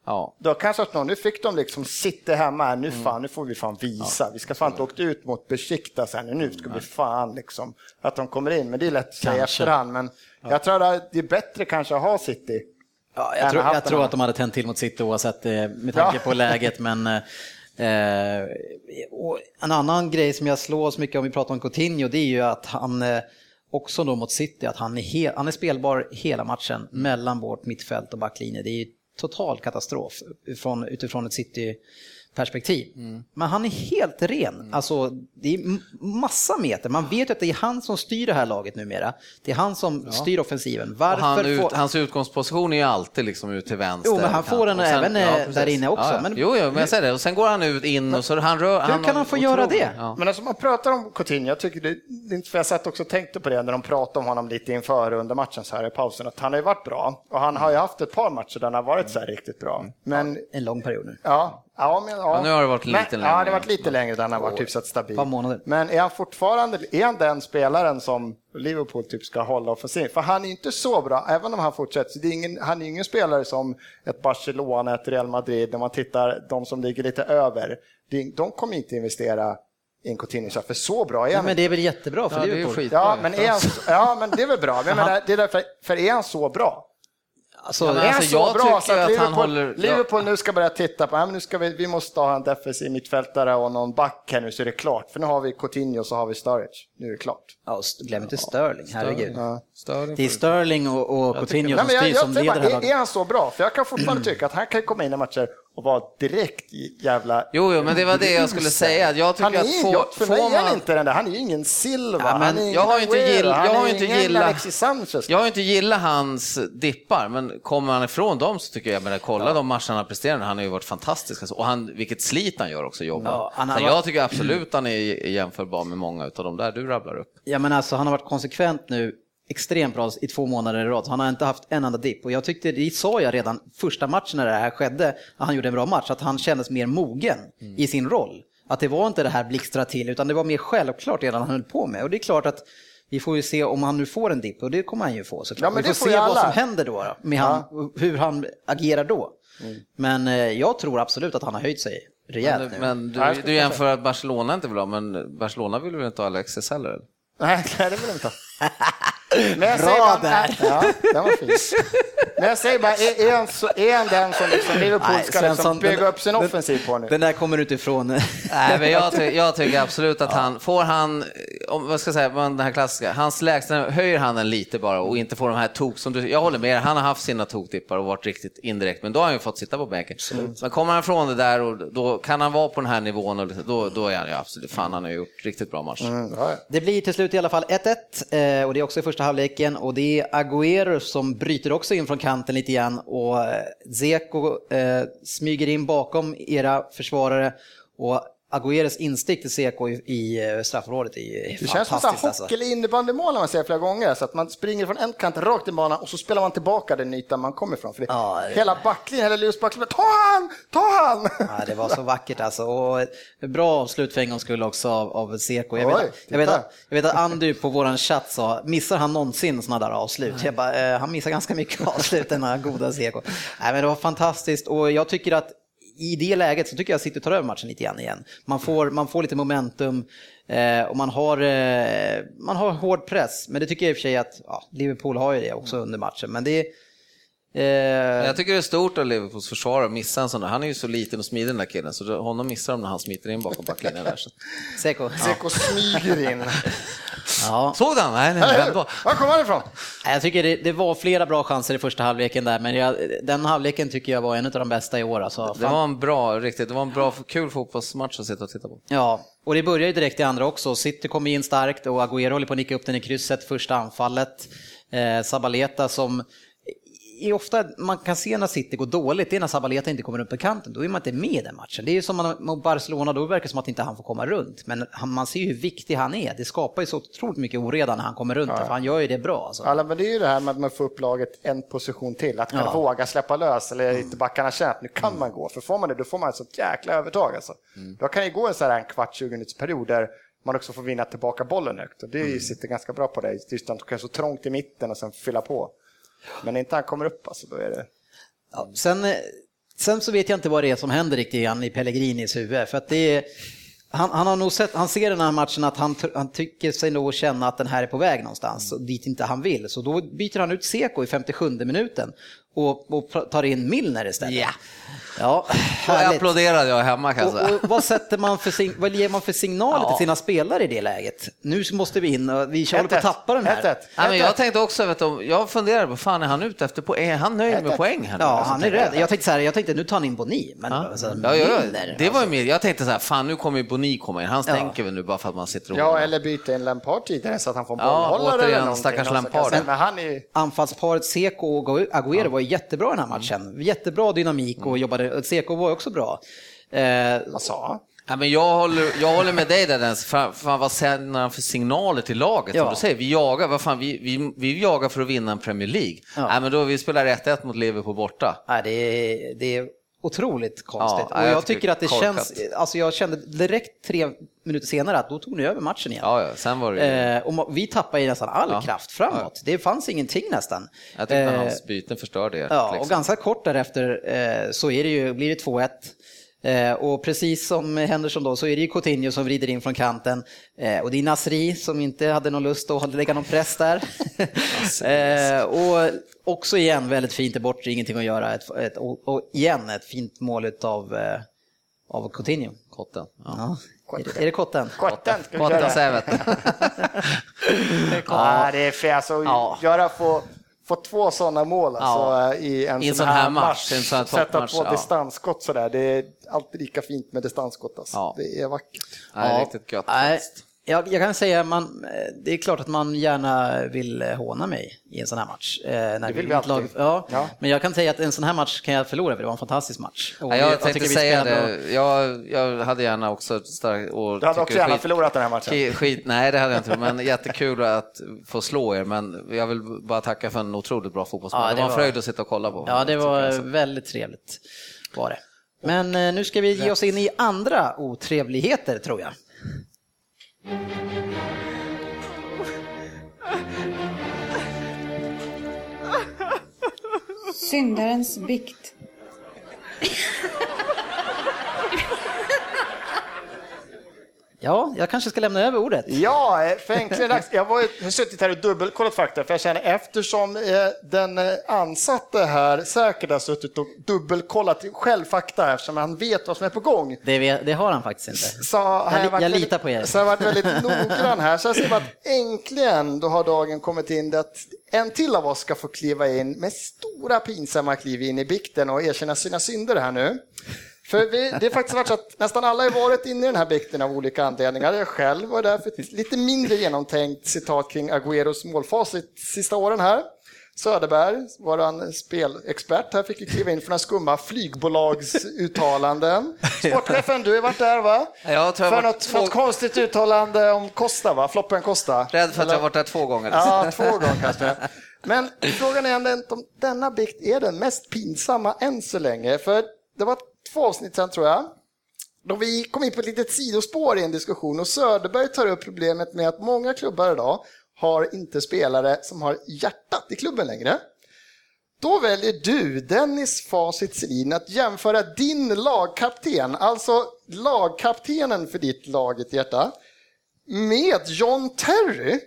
Ja. då kanske att någon, nu fick de liksom sitta hemma här, Mm. nu fan, nu får vi fan visa. Vi ska fan inte åkt ut mot Besiktas här nu, nu ska vi fan liksom, att de kommer in. Men det är lätt att säga efterhand. Men jag tror att det är bättre kanske att ha City. Ja, jag, tror, jag tror att de hade tänt till mot City oavsett eh, med tanke Ja. på läget. Men eh, och en annan grej som jag slår så mycket om vi pratar om Coutinho, det är ju att han eh, också då mot City, att han är, he- han är spelbar hela matchen mellan vårt mittfält och backlinje. Det är ju total katastrof utifrån, utifrån ett City perspektiv. Men han är helt ren. Alltså, det är massa meter. Man vet ju att det är han som styr det här laget numera. Det är han som styr offensiven. Och Varför han, ut, får... hans utgångsposition är ju alltid liksom ut till vänster. Jo, men han får den Och sen- även, eh, precis. där inne också, Ja, ja. men- Jo, jo, men jag säger det. Och sen går han ut in och så han rör... Hur kan han få göra det? Ja. Men alltså man pratar om Coutinho, jag tycker det, det är inte för jag satt också och tänkte på det när de pratade om honom lite inför under matchen så här i pausen, att han har ju varit bra och han har ju haft ett par matcher där han har varit så här riktigt bra. Men En lång period nu. ja, ja, men, ja. Ja, nu har det varit lite men, längre. Ja, det har varit lite längre där han har varit hyfsat stabil. Par månader. Men är han fortfarande, är han den spelaren som Liverpool typ ska hålla offensivt? För han är inte så bra, även om han fortsätter, så det är ingen, han är ingen spelare som ett Barcelona, ett Real Madrid, när man tittar de som ligger lite över. Det- De kommer inte investera i en Coutinho, för så bra är Ja, han men det är väl jättebra för Ja, det är ju Liverpool. Ja, men är han, ja, men det är väl bra. Men, menar, det är därför, för är han så bra? Alltså, Ja, alltså, så jag bra tycker så att att han Liverpool, håller- Liverpool nu ska börja titta på, nu ska vi, vi måste ha en defensiv mittfältare och någon back här nu så är det klart. För nu har vi Coutinho och så har vi Sturridge. Nu är det klart. ja, glöm inte Sterling, herregud. Ja. Stör Det är Sterling och, och Coutinho Nej, som men jag, styr jag som leder det här bara, är, är han så bra? För jag kan fortfarande tycka att han kan komma in i matcher och vara direkt jävla... Jo, jo, men det var det jag skulle säga. Jag tycker han är, att få, jag, för mig får är man... inte den där, han är ju ingen Silva, Ja, men han är ingen jag har ju inte gill- jag har inte gillat- Alexis Sanchez. Jag har inte gillat hans dippar, men kommer han ifrån dem så tycker jag, men kolla de matcherna han presterar, han har ju varit fantastisk. Alltså. Och han, vilket slit han gör också, jobbar. Ja, han har jag tycker absolut han är jämförbar med många av de där du rabblar upp. Ja, men alltså, han har varit konsekvent nu extremt bra i två månader i rad. Han har inte haft en enda dipp och jag tyckte, det sa jag redan första matchen när det här skedde, att han gjorde en bra match, att han kändes mer mogen i sin roll. Att det var inte det här blixtra till utan det var mer självklart redan han höll på med. Och det är klart att vi får ju se om han nu får en dipp och det kommer han ju få såklart. Ja, men vi får får se ju vad alla. som händer då, med han, hur han agerar då. Men eh, jag tror absolut att han har höjt sig rejält Men, nu. men du, Ja, skulle du jämför att Barcelona inte vill ha, men Barcelona vill väl inte ha Alexis heller? eller? Nej, nej, det vill jag inte ha. Men jag Bra säger bara, där. Ja, den var fin. Men jag säger bara, är, är, han, så, är han den som liksom Liverpool Nej, ska Svensson, liksom bygga den- upp sin offensiv på nu? Den där kommer du inte ifrån. Nej, men jag, ty jag tycker absolut att han, får han, om, vad ska jag säga, den här klassiska, hans lägsta, höjer han den lite bara och inte får de här tok som du, jag håller med han har haft sina toktippar och varit riktigt indirekt, men då har han ju fått sitta på bänken. Men kommer han från det där och då kan han vara på den här nivån och då, då är han ju absolut, fan han har gjort riktigt bra match. Mm, ja, ja. Det blir till slut i alla fall 1-1 eh, och det är också i första halvleken och det är Agüero som bryter också in från kanten lite grann och eh, Zeko eh, smyger in bakom era försvarare och Agüeros instick till Zeko i, i eh, straffområdet är ju Det känns som fantastiskt så alltså. hockey eller innebandymål man ser flera gånger, så att man springer från en kant rakt i banan och så spelar man tillbaka den ytan man kommer ifrån. För det, Ja, det- Hela backlinjen, hela Luleås backlinje, ta han, ta han! Ja, det var så vackert alltså. Och ett bra avslut för en gångs skull också av, av Seko. Jag, vet, Oj, att- jag, vet att, jag vet att Andy på våran chatt sa, missar han någonsin sådana där avslut? Jag bara, eh, han missar ganska mycket avslut, den här goda Seko. Nej, men det var fantastiskt och jag tycker att i det läget så tycker jag City tar över matchen lite grann igen. Man får, man får lite momentum eh, och man har, eh, man har hård press. Men det tycker jag i och för sig att ja, Liverpool har ju det också under matchen. Men det är, jag tycker det är stort av Liverpools försvarare att missa en sån där. Han är ju så liten och smidig den där killen, så honom missar de när han smiter in bakom backlinjen där. Så. Seko. Seko smyger in. Ja. Såg du han? Nej, nej, nej. Var kommer han ifrån? Nej, Jag tycker det, det var flera bra chanser i första halvleken där, men jag, den halvleken tycker jag var en av de bästa i år. Alltså. Det var en bra, riktigt, det var en bra, kul fotbollsmatch att sitta och titta på. Ja, och det börjar ju direkt i andra också. City kommer in starkt och Agüero håller på att nicka upp den i krysset, första anfallet. Eh, Sabaleta som är ofta, man kan se när City går dåligt, det är när Sabaleta inte kommer upp på kanten, då är man inte med i den matchen. Det är ju som man- mot Barcelona, då verkar det som att inte han får komma runt. Men han, man ser ju hur viktig han är, det skapar ju så otroligt mycket oreda när han kommer runt, för han gör ju det bra. Alltså. Alla, men det är ju det här med att man får upp laget en position till, att kunna Ja. våga släppa lös eller inte backarna känner att nu kan man gå. För får man det, då får man ett sånt jäkla övertag. Alltså. Då kan det gå en, så här, en kvart, 20 minuters period där man också får vinna tillbaka bollen högt. Och det sitter ganska bra på dig. Just att du kan så trångt i mitten och sen fylla på. Men inte han kommer upp, alltså, då är det... Ja, sen, eh, sen så vet jag inte vad det är som händer riktigt igen i Pellegrinis huvud. För att det är, han, han har nog sett, han ser den här matchen att han, han tycker sig nog känna att den här är på väg någonstans mm. dit inte han vill. Så då byter han ut Seko i 57 minuten och, och tar in Milner istället. Ja. Ja, Då härligt. applåderade jag hemma kan jag Och, säga. och vad, sätter man för vad ger man för signaler Ja. till sina spelare i det läget? Nu måste vi in och vi håller på att 1-1. tappa den här. 1-1. Nej, men jag tänkte också, vet du, jag funderade på, fan är han ute efter poäng? Är han nöjd med poäng här? Ja, Alltså, han är rädd. Jag tänkte så här, jag tänkte nu tar han in Boni, men Ja. alltså, Ja, ja, ja. Milner, Det var ju mer, jag tänkte så här, fan nu kommer ju Boni komma in, han Ja. stänker väl nu bara för att man sitter och Ja, eller byta in Lampard tidigare så att han får Ja, bollhållare återigen, eller någonting. stackars Och så kan jag Lampard. säga, Men han är ju... anfallsparet Seko och Agüero var ju jättebra i den här matchen. Jättebra dynamik och jobbade, Seko var också bra. Eh, Vad sa han? Ja, men jag, håller, jag håller med dig där, Dennis. fan, fan, vad sänder han för signaler till laget? Ja. Som du säger, vi jagar, vad fan, vi, vi, vi jagar för att vinna en Premier League. Ja. Nej, men då vi spelar 1-1 mot Liverpool borta. nej, det, är, det är otroligt konstigt. Ja, och jag jag tycker att det korkat. känns, alltså jag kände direkt tre minuter senare att då tog ni över matchen igen. Ja, ja, sen var det Eh, och vi tappade ju nästan all Ja. kraft framåt. Det fanns ingenting nästan. jag tyckte Eh, hans byten förstörde det. Ja, och liksom. ganska kort därefter eh, så är det ju, blir det 2-1. Eh, och precis som Henderson då så är det ju Coutinho som vrider in från kanten. Eh, och det är Nasri som inte hade någon lust att lägga någon press där. eh, och också igen väldigt fint i bortre, ingenting att göra. Ett, ett, och, igen ett fint mål av, eh, av Coutinho. Kotten. Ja. Ja. Är, det, kotten? Kotten ska vi Kotten köra. Sävet. Ja, det är fel. Alltså, Ja. göra få, få två sådana mål alltså, i en I sån sån här här match, match. Sätta två ja. distansskott sådär. Det alltid lika fint med distansskott. Alltså. Ja. Det är vackert. Nej, riktigt gött. Nej, jag, jag kan säga man, eh, det är klart att man gärna vill eh, håna mig i en sån här match. Eh, när Det vill vi alltid. ja, Ja. Men jag kan säga att en sån här match kan jag förlora för det var en fantastisk match. Och Ja, jag tycker tänkte säga det. Jag, jag hade gärna också starkt... Du hade också gärna förlorat den här matchen. Skit, skit, nej, det hade jag inte. Men jättekul att få slå er. Men jag vill bara tacka för en otroligt bra fotbollsmatch. Ja, det, det var en fröjd att sitta och kolla på. Ja, det var jag väldigt trevligt. Var det. Men eh, nu ska vi ge oss in i andra otrevligheter tror jag. Syndarens bikt. Ja, jag kanske ska lämna över ordet. Ja, eh, för äntligen dags. Jag, jag har suttit här och dubbelkollat fakta, för jag känner eftersom eh, den eh, ansatte här säkert har suttit och dubbelkollat själv fakta eftersom han vet vad som är på gång. Det, vet- det har han faktiskt inte. Så Jag jag väldigt- litar på er. Så jag har varit väldigt noggrann här. Så jag ser att äntligen då har dagen kommit in att en till av oss ska få kliva in med stora pinsamma kliv in i bikten och erkänna sina synder här nu. För vi, det har faktiskt varit så att nästan alla har varit inne i den här bikten av olika anledningar. Jag själv var därför ett lite mindre genomtänkt citat kring Agüeros målfacit sista åren här. Söderberg, vår spelexpert här, fick ju kliva in för några skumma flygbolagsuttalanden. Sportchefen, du har varit där va? Ja, jag tror jag för något, två- något konstigt uttalande om Costa va? Floppen Costa. Rädd för att jag Eller- har varit där två gånger. Ja, två gånger kanske. Men frågan är om denna bikt är den mest pinsamma än så länge. För det var två avsnitt sen tror jag. Då vi kom in på ett litet sidospår i en diskussion och Söderberg tar upp problemet med att många klubbar idag har inte spelare som har hjärtat i klubben längre. Då väljer du, Dennis Facit Selin, att jämföra din lagkapten, alltså lagkaptenen för ditt lag hjärta, med John Terry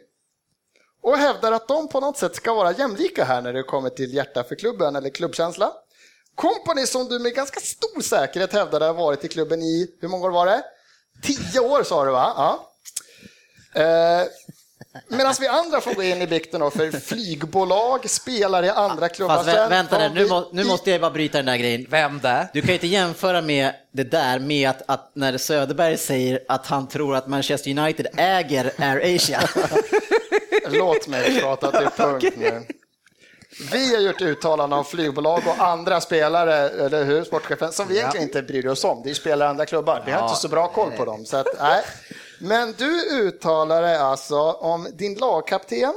och hävdar att de på något sätt ska vara jämlika här när det kommer till hjärta för klubben eller klubbkänsla. Company som du med ganska stor säkerhet hävdade har varit i klubben i, hur många år var det? Tio år sa du va? Ja. Eh, Medan vi andra får gå in i bikten då för flygbolag, spelare i andra klubbar. Fast vä- vänta nu, må, nu måste jag bara bryta den där grejen. Vem där? Du kan ju inte jämföra med det där med att, att när Söderberg säger att han tror att Manchester United äger Air Asia. Låt mig prata till punkt nu. Vi har gjort uttalanden om flygbolag och andra spelare, eller hur, sportchefen, som vi egentligen inte bryr oss om. Det är spelare i andra klubbar. Vi har inte så bra koll på dem. Så att, nej. Men du uttalar dig alltså om din lagkapten,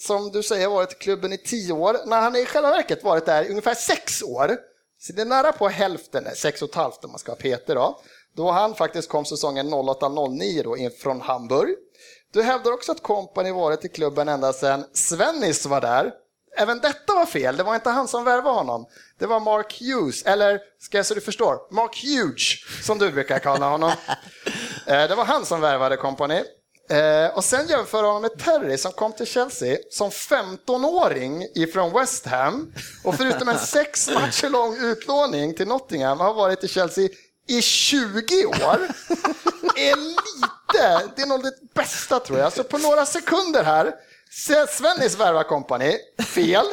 som du säger varit i klubben i tio år, när han i själva verket varit där i ungefär sex år. Så det är nära på hälften, sex och ett halvt om man ska ha Peter då. Då han faktiskt kom säsongen 08-09 då in från Hamburg. Du hävdar också att Company varit i klubben ända sedan Svennis var där. Även detta var fel, det var inte han som värvade honom. Det var Mark Hughes, eller ska jag så du förstår, Mark Huge, som du brukar kalla honom. Eh, Det var han som värvade Company. Eh, Och sen jämför honom med Terry som kom till Chelsea som 15-åring ifrån West Ham. Och förutom en sex matcher lång utlåning till Nottingham har varit i Chelsea i 20 år. Är lite, det är nog det bästa tror jag. Så på några sekunder här, Svennis värvar Company, fel.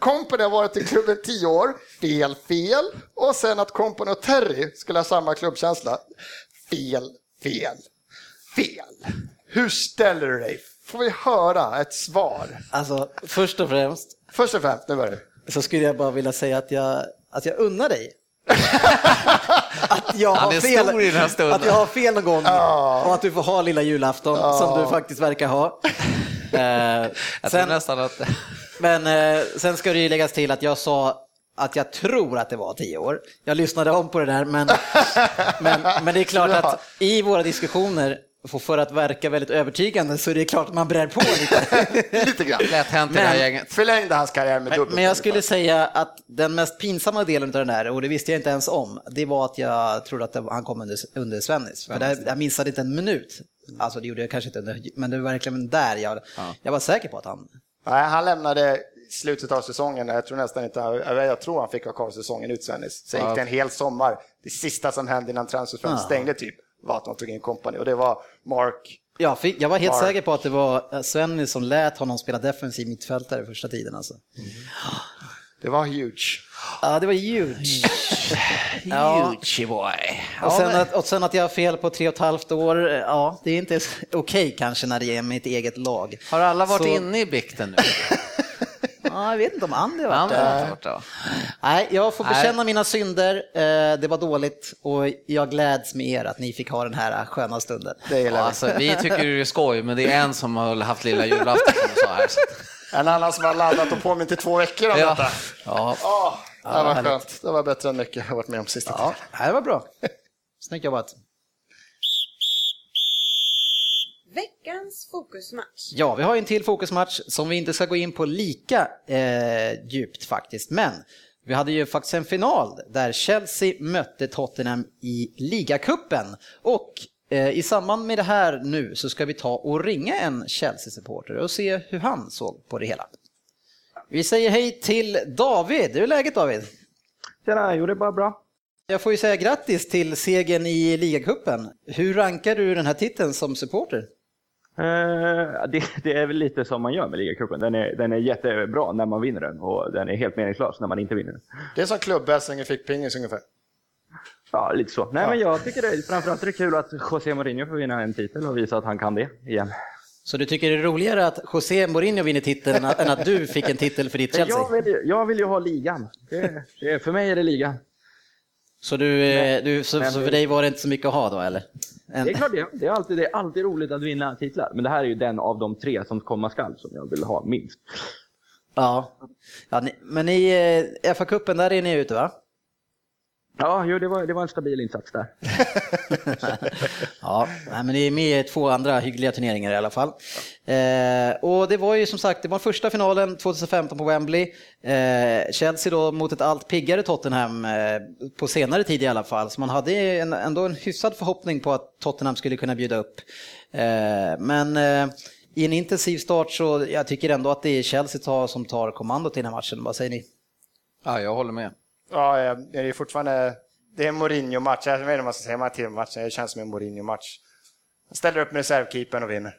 Company har varit i klubben 10 år, fel, fel. Och sen att Company och Terry skulle ha samma klubbkänsla, fel, fel, fel. Hur ställer du dig? Får vi höra ett svar? Alltså, först och främst Först och främst, nu börjar så skulle jag bara vilja säga att jag, att jag unnar dig. att jag Han har fel, stor i den här stunden. Att jag har fel någon gång och att du får ha lilla julafton som du faktiskt verkar ha. Eh, sen, nästan att... men eh, sen ska det ju läggas till att jag sa att jag tror att det var tio år. Jag lyssnade om på det där, men, men, men det är klart att i våra diskussioner, för- för att verka väldigt övertygande, så är det klart att man brär på lite. Lite grann. Lätt hänt i det här Men- gänget. Förlängde hans karriär med dubbelt. men jag skulle säga att den mest pinsamma delen av den där, och det visste jag inte ens om, det var att jag trodde att han kom under, under Svennis. För där, jag missade inte en minut. Alltså det gjorde jag kanske inte under, men det var verkligen där jag, jag var säker på att han... Nej, han lämnade slutet av säsongen. Jag tror nästan inte, jag tror han fick ha kvar säsongen ut Svennis. Sen gick det en hel sommar. Det sista som hände innan transferfönstret stängde typ var att de tog in kompani och det var Mark. Ja, jag var helt Mark. säker på att det var eh, Svennis som lät honom spela defensiv mittfältare första tiden. Alltså. Det var huge. Ja, det var huge. Ja. Huge boy. Och sen, att, och sen att jag har fel på tre och ett halvt år, ja, det är inte okej kanske när det är mitt eget lag. Har alla varit Så- inne i bikten nu? Ja, jag vet inte om Andy har varit Andra där. Nej, jag får Nej. bekänna mina synder. Eh, Det var dåligt och jag gläds med er att ni fick ha den här sköna stunden. Det gillar Ja, vi. alltså, vi tycker det är skoj, men det är en som har haft lilla julafton som sa här. Så. En annan som har laddat och påmint i två veckor om Ja. detta. Ja. Ja, det var skönt. Det var bättre än mycket jag har varit med om sista Ja, tiden. det var bra. Snyggt jobbat. Veckans fokusmatch. Ja, vi har ju en till fokusmatch som vi inte ska gå in på lika eh, djupt faktiskt, men vi hade ju faktiskt en final där Chelsea mötte Tottenham i ligacupen och Eh, I samband med det här nu så ska vi ta och ringa en Chelsea-supporter och se hur han såg på det hela. Vi säger hej till David. Hur är läget David? Tjena, jo det är bara bra. Jag får ju säga grattis till segern i ligacupen. Hur rankar du den här titeln som supporter? Eh, det, det, är väl lite som man gör med ligacupen. Den är, den är jättebra när man vinner den och den är helt meningslös när man inte vinner den. Det är som klubbhälsningen fick pingis ungefär. Ja, lite så. Nej, ja. men jag tycker det, framförallt är det kul att José Mourinho får vinna en titel och visa att han kan det igen. Så du tycker det är roligare att José Mourinho vinner titeln än att du fick en titel för ditt Chelsea? Jag vill, jag vill ju ha ligan. Det, det, för mig är det ligan. Så, du, eh, men, du, så, så, för dig var det inte så mycket att ha då eller? En... Det är klart det. Det är, alltid, det är alltid roligt att vinna titlar. Men det här är ju den av de tre som komma skall som jag vill ha minst. Ja, ja ni, men i eh, FA-cupen där är ni ute va? Ja, jo, det, var, det var en stabil insats där. ja, men det är med i två andra hyggliga turneringar i alla fall. Eh, och det var ju som sagt, det var första finalen 2015 på Wembley. Eh, Chelsea då mot ett allt piggare Tottenham eh, på senare tid i alla fall. Så man hade en, ändå en hyfsad förhoppning på att Tottenham skulle kunna bjuda upp. Eh, men eh, i en intensiv start så jag tycker ändå att det är Chelsea som tar kommandot i den här matchen. Vad säger ni? Ja, jag håller med. Ja, det är fortfarande... Det är en Mourinho-match. Jag vet inte vad man ska säga matchen. Det känns som en Mourinho-match. Ställer upp med reservkeepern och vinner.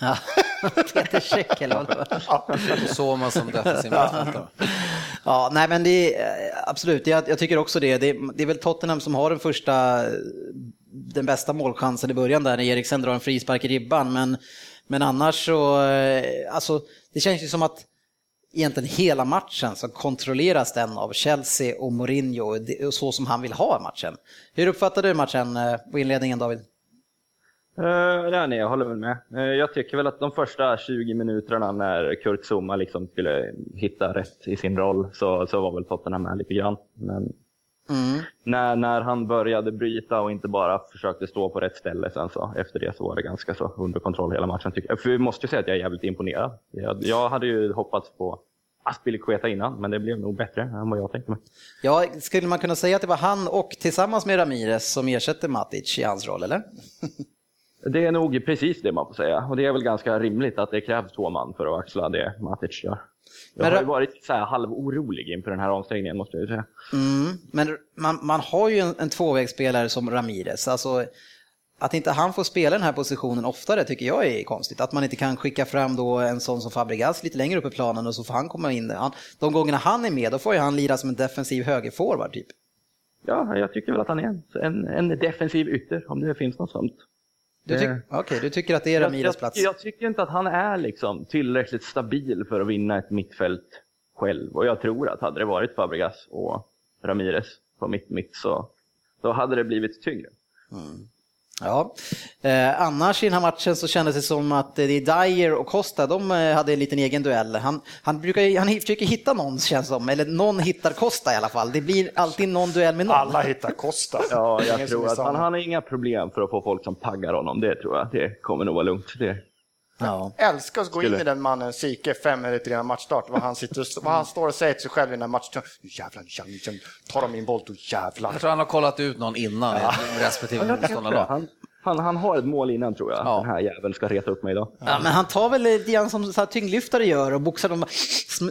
Ja, Peter Käck eller vad. Så man som defensiv ja. ja, nej men det är absolut, jag, jag tycker också det. det. är, det. är väl Tottenham som har den första, den bästa målchansen i början där när Eriksen drar en frispark i ribban. Men, men annars så, eh, alltså det känns ju som att egentligen hela matchen så kontrolleras den av Chelsea och Mourinho så som han vill ha matchen. Hur uppfattar du matchen eh, på inledningen David? Eh, uh, nej, jag håller väl med. Uh, jag tycker väl att de första 20 minuterna när Kurt Zuma liksom skulle hitta rätt i sin roll så, så var väl Tottenham med lite grann. Men mm. när, när han började bryta och inte bara försökte stå på rätt ställe sen så efter det så var det ganska så under kontroll hela matchen. Tycker jag. För vi måste ju säga att jag är jävligt imponerad. Jag, jag hade ju hoppats på Aspilicueta innan, men det blev nog bättre än vad jag tänkte mig. Ja, skulle man kunna säga att det var han och tillsammans med Ramirez som ersätter Matic i hans roll, eller? Det är nog precis det man får säga. Och det är väl ganska rimligt att det krävs två man för att axla det Matic gör. Jag har ju varit så här halvorolig inför den här omställningen måste jag säga. Mm, men man, man har ju en, en tvåvägsspelare som Ramirez. Alltså, att inte han får spela den här positionen oftare tycker jag är konstigt. Att man inte kan skicka fram då en sån som Fabregas lite längre upp i planen och så får han komma in. Han, de gångerna han är med då får ju han lira som en defensiv högerforward typ. Ja, jag tycker väl att han är en, en defensiv ytter om det finns något sånt. Du, tyck, okay, du tycker att det är Ramirez plats? Jag, jag, tycker inte att han är liksom tillräckligt stabil för att vinna ett mittfält själv. Och jag tror att hade det varit Fabregas och Ramirez på mitt mitt så då hade det blivit tyngre. Mm. Ja, eh, annars i den här matchen så kändes det som att det är Dyer och Costa, de eh, hade en liten egen duell. Han, han, brukar, han försöker hitta någon känns som, eller någon hittar Costa i alla fall. Det blir alltid någon duell med någon. Alla hittar Costa. Ja, jag tror att han, han har inga problem för att få folk som taggar honom, det tror jag. Det kommer nog vara lugnt. Det. Ja. Jag älskar att gå in i den mannens psyke fem minuter innan matchstart. Vad han, sitter, vad han står och säger till sig själv i den här matchen. Jävlar, jävlar, tar de min boll då jävlar. Jag tror han har kollat ut någon innan ja. respektive motståndarlag. Han, han, har ett mål innan tror jag. Ja. Den här jäveln ska reta upp mig idag. Ja, men han tar väl lite grann som så här, tyngdlyftare gör och boxar dem.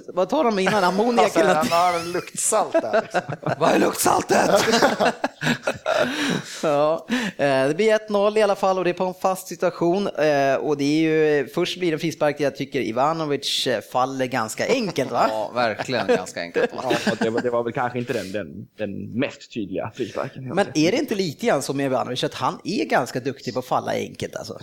Vad tar de innan? Ammoniak alltså, eller? Han har luktsalt där. Liksom. Vad är luktsaltet? ja, eh, det blir 1-0 i alla fall och det är på en fast situation. Eh, och det är ju, först blir det en frispark jag tycker Ivanovic eh, faller ganska enkelt va? Ja, verkligen ganska enkelt. Ja, det, var, det var väl kanske inte den, den, den mest tydliga frisparken. Men är det inte lite grann som med Ivanovic att han är ganska duktig på att falla enkelt alltså?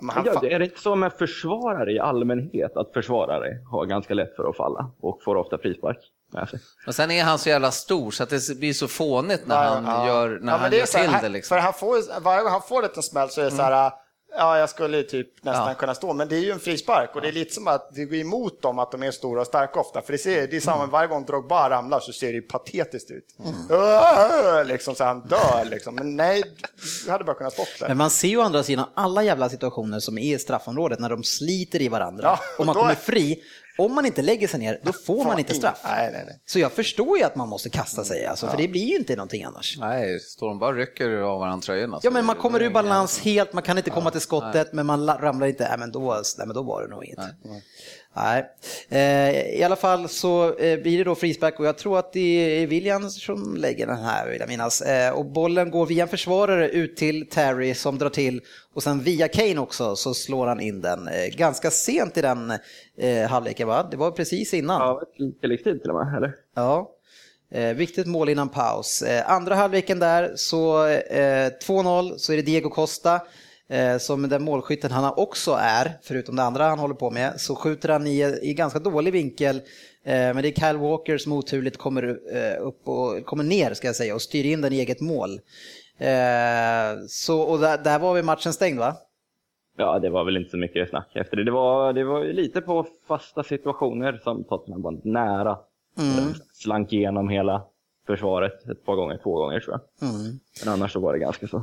Ja, är det inte så med försvarare i allmänhet att försvarare har ganska lätt för att falla och får ofta frispark? Och sen är han så jävla stor så att det blir så fånigt när han ja. gör, när ja, han gör till det. Liksom. För han får, varje gång han får en liten smäll så är det mm. så här, Ja, jag skulle typ nästan ja. kunna stå, men det är ju en frispark och det är lite som att det går emot dem att de är stora och starka ofta. För det, ser, det är samma, mm. varje gång Drogba ramlar så ser det patetiskt ut. Mm. Liksom så han dör liksom. Men nej, du hade bara kunnat stå där. Men man ser ju å andra sidan alla jävla situationer som är i straffområdet när de sliter i varandra ja, och man kommer är... fri om man inte lägger sig ner, då får man inte straff. Nej, nej, nej. Så jag förstår ju att man måste kasta sig, alltså, för det blir ju inte någonting annars. Nej, står de bara och rycker av varandra tröjorna. Ja, men man kommer ur balans helt, man kan inte komma till skottet, men man la- ramlar inte, nej men då, nej, men då var det nog inget. Nej. Eh, I alla fall så eh, blir det då frispark och jag tror att det är William som lägger den här vill jag minnas. Eh, och bollen går via en försvarare ut till Terry som drar till och sen via Kane också så slår han in den. Eh, ganska sent i den eh, halvleken va? Det var precis innan. Ja, tilläggstid till och med, eller? Ja. Eh, viktigt mål innan paus. Andra halvleken där så eh, 2-0 så är det Diego Costa som den målskytten han också är, förutom det andra han håller på med, så skjuter han i, i ganska dålig vinkel. Eh, men det är Kyle Walker som oturligt kommer eh, upp och kommer ner ska jag säga och styr in den i eget mål. Eh, så, och där, där var vi matchen stängd va? Ja, det var väl inte så mycket snack efter det. Det var, det var lite på fasta situationer som Tottenham var nära. Mm. Slank igenom hela försvaret ett par gånger, två gånger tror jag. Mm. Men annars så var det ganska så.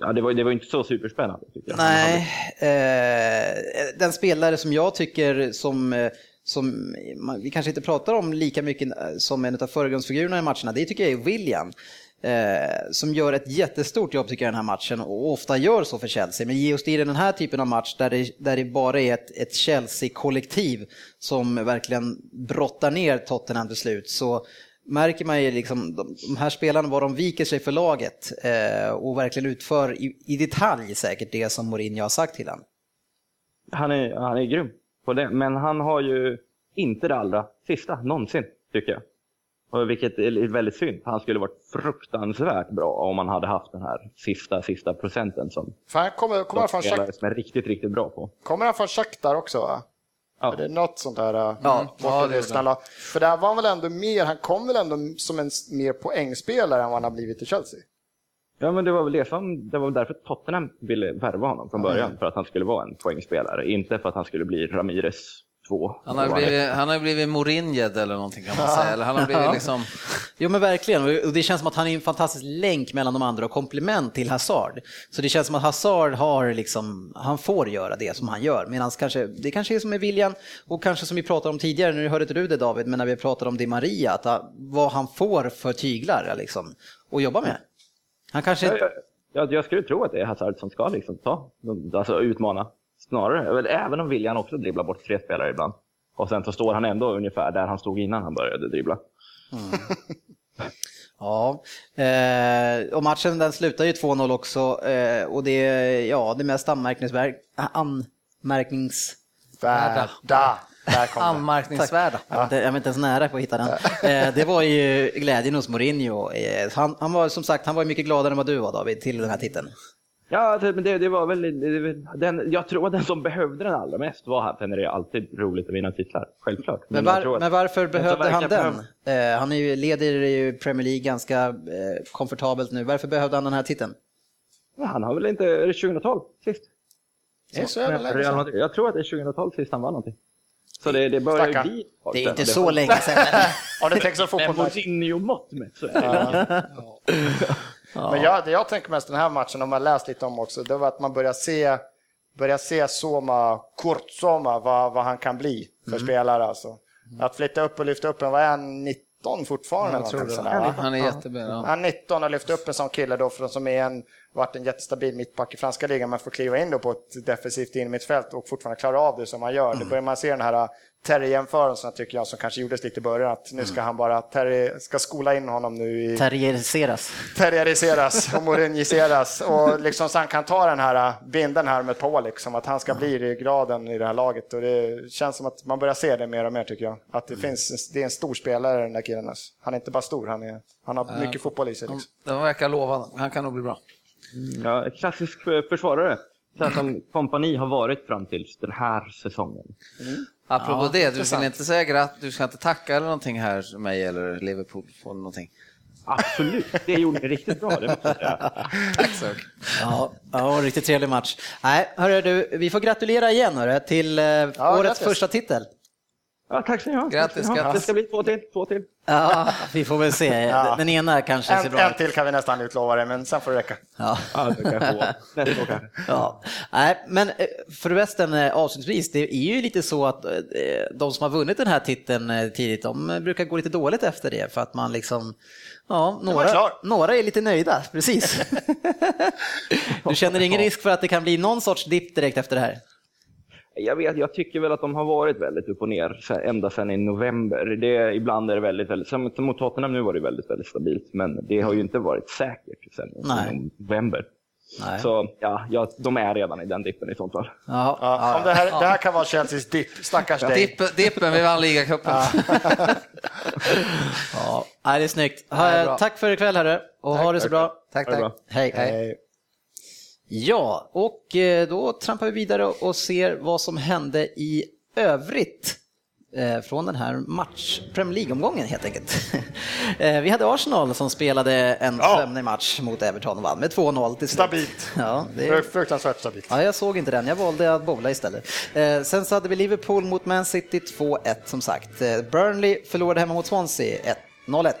Ja, det var, det var inte så superspännande tycker jag. Nej, eh, den spelare som jag tycker som, eh, som vi kanske inte pratar om lika mycket eh, som en av förgrundsfigurerna i matcherna, det tycker jag är William. Eh, som gör ett jättestort jobb tycker jag i den här matchen och ofta gör så för Chelsea. Men ge oss det i den här typen av match där det, där det bara är ett, ett Chelsea-kollektiv som verkligen brottar ner Tottenham till slut så märker man ju liksom de, de här spelarna vad de viker sig för laget eh, och verkligen utför i, i detalj säkert det som Mourinho har sagt till honom. Han är, han är grym på det. Men han har ju inte det allra sista någonsin, tycker jag. Och vilket är väldigt synd, han skulle varit fruktansvärt bra om han hade haft den här sista, sista procenten som För han kommer, kommer, han från Shakhtar, som är riktigt, riktigt bra på. kommer han från Shakhtar också va? Ja. Är det något sånt där? Ja, ja, det snälla. För där var han väl ändå mer, han kom väl ändå som en mer poängspelare än vad han har blivit i Chelsea? Ja, men det var väl det som, det var väl därför Tottenham ville värva honom från början, för att han skulle vara en poängspelare, inte för att han skulle bli Ramirez 2. Han har blivit, han har blivit Mourinho eller någonting kan man säga. Eller han har blivit liksom... Jo men verkligen, och det känns som att han är en fantastisk länk mellan de andra och komplement till Hazard. Så det känns som att Hazard har liksom, han får göra det som han gör. Medan kanske, det kanske är som med William och kanske som vi pratade om tidigare, nu hörde inte du det David, men när vi pratade om Di Maria, att han, vad han får för tyglar liksom, att jobba med. Han kanske Jag, jag, jag skulle tro att det är Hazard som ska liksom ta, alltså utmana. Snarare, även om William också dribblar bort tre spelare ibland. Och sen så står han ändå ungefär där han stod innan han började dribbla. Ja, eh, och matchen den slutar ju 2-0 också eh, och det är ja, det mest anmärkningsvärda. Anmärkningsvärda. Ja. Det, jag var inte ens nära på att hitta den. Eh, det var ju glädjen hos Mourinho. Eh, han, han var som sagt han var mycket gladare än vad du var David till den här titeln. Ja, men det, det var väl, det, den, jag tror att den som behövde den allra mest var han. Sen är det alltid roligt att vinna titlar, självklart. Men, jag var, men varför behövde han den? behöva- Eh, han är ju, leder ju Premier League ganska eh, komfortabelt nu. Varför behövde han den här titeln? Ja, Han har väl inte, är det 2012 sist? Det är så sedan. Madrid. Jag tror att det är 2012 sist han vann någonting. Så det, det börjar ju Stackarn. bli... Det är inte så länge sedan. Om du tänker så Med fotbollsmatch. Mourinho-mått mätt så är det. Men jag, det jag tänker mest den här matchen, om man läst lite om också, det var att man börjar se, börjar se Soma, Kurt Soma, vad, vad han kan bli för spelare. Alltså. Att flytta upp och lyfta upp en, vad är han, 19 fortfarande? Jag tror sådär, va? Han är jättebra. Ja. Han är 19 och lyft upp en sån kille då för, som är en, varit en jättestabil mittback i franska ligan men får kliva in då på ett defensivt innermittfält och fortfarande klara av det som han gör. Det börjar man se den här äh, Terry-jämförelsen tycker jag som kanske gjordes lite i början att nu ska han bara, Terry ska skola in honom nu i Terrieriseras. terrieriseras och moriniseras och liksom så han kan ta den här äh, binden här med ett på liksom att han ska bli ryggraden i det här laget och det känns som att man börjar se det mer och mer tycker jag. Att det finns, det är en stor spelare den där killen. alltså. Han är inte bara stor, han, är, han har mycket fotboll i sig. Liksom. Den verkar lovande. Han kan nog bli bra. Ja, klassisk försvarare. Så här som kompani har varit fram till den här säsongen. Apropå Ja, det, du vill inte säga att du ska inte tacka eller någonting här, mig eller Liverpool för någonting. Absolut, det gjorde ni riktigt bra. Det. Tack så mycket. Ja, ja, riktigt trevlig match. Nej, hörru du, vi får gratulera igen hörru, till eh, årets grattis. första titel. Ja, tack så mycket. Grattis, grattis. Det ska bli två till. Två till. Ja, vi får väl se. Ja. Den ena kanske ser En, bra en ut. till kan vi nästan utlova det, men sen får det räcka. Ja. Ja, det kan jag få. Nästa år kanske. Ja. Nej, men eh, för resten eh, avslutningsvis, det är ju lite så att eh, de som har vunnit den här titeln tidigt, de brukar gå lite dåligt efter det för att man liksom, ja, några, några är lite nöjda, precis. Du känner ingen risk för att det kan bli någon sorts dipp direkt efter det här? Jag, vet, jag tycker väl att de har varit väldigt upp och ner ända sedan i november. Det, ibland är det väldigt, väldigt, som mot Tottenham nu var det väldigt, väldigt stabilt, men det har ju inte varit säkert sen Nej. i november. Nej. Så ja, ja, de är redan i den dippen i sånt fall. Ja, Ja, om det, här, det här kan vara Chelseas dipp, stackars dig. Dipp, dippen, vi vann ligacupen. ja. Nej, det är snyggt. det är bra. Tack för ikväll hörru, och ha det så bra. Tack, tack. Hej. Hej. Ja, och eh, då trampar vi vidare och ser vad som hände i övrigt eh, från den här match, Premier League-omgången helt enkelt. Eh, Vi hade Arsenal som spelade en Ja. sömnig match mot Everton och vann med 2-0 till slut. Stabilt. Ja, det Fru- Fruktansvärt stabilt. Ja, jag såg inte den. Jag valde att bowla istället. Sen så hade vi Liverpool mot Man City 2-1 som sagt. Burnley förlorade hemma mot Swansea 1 0-1. Eh,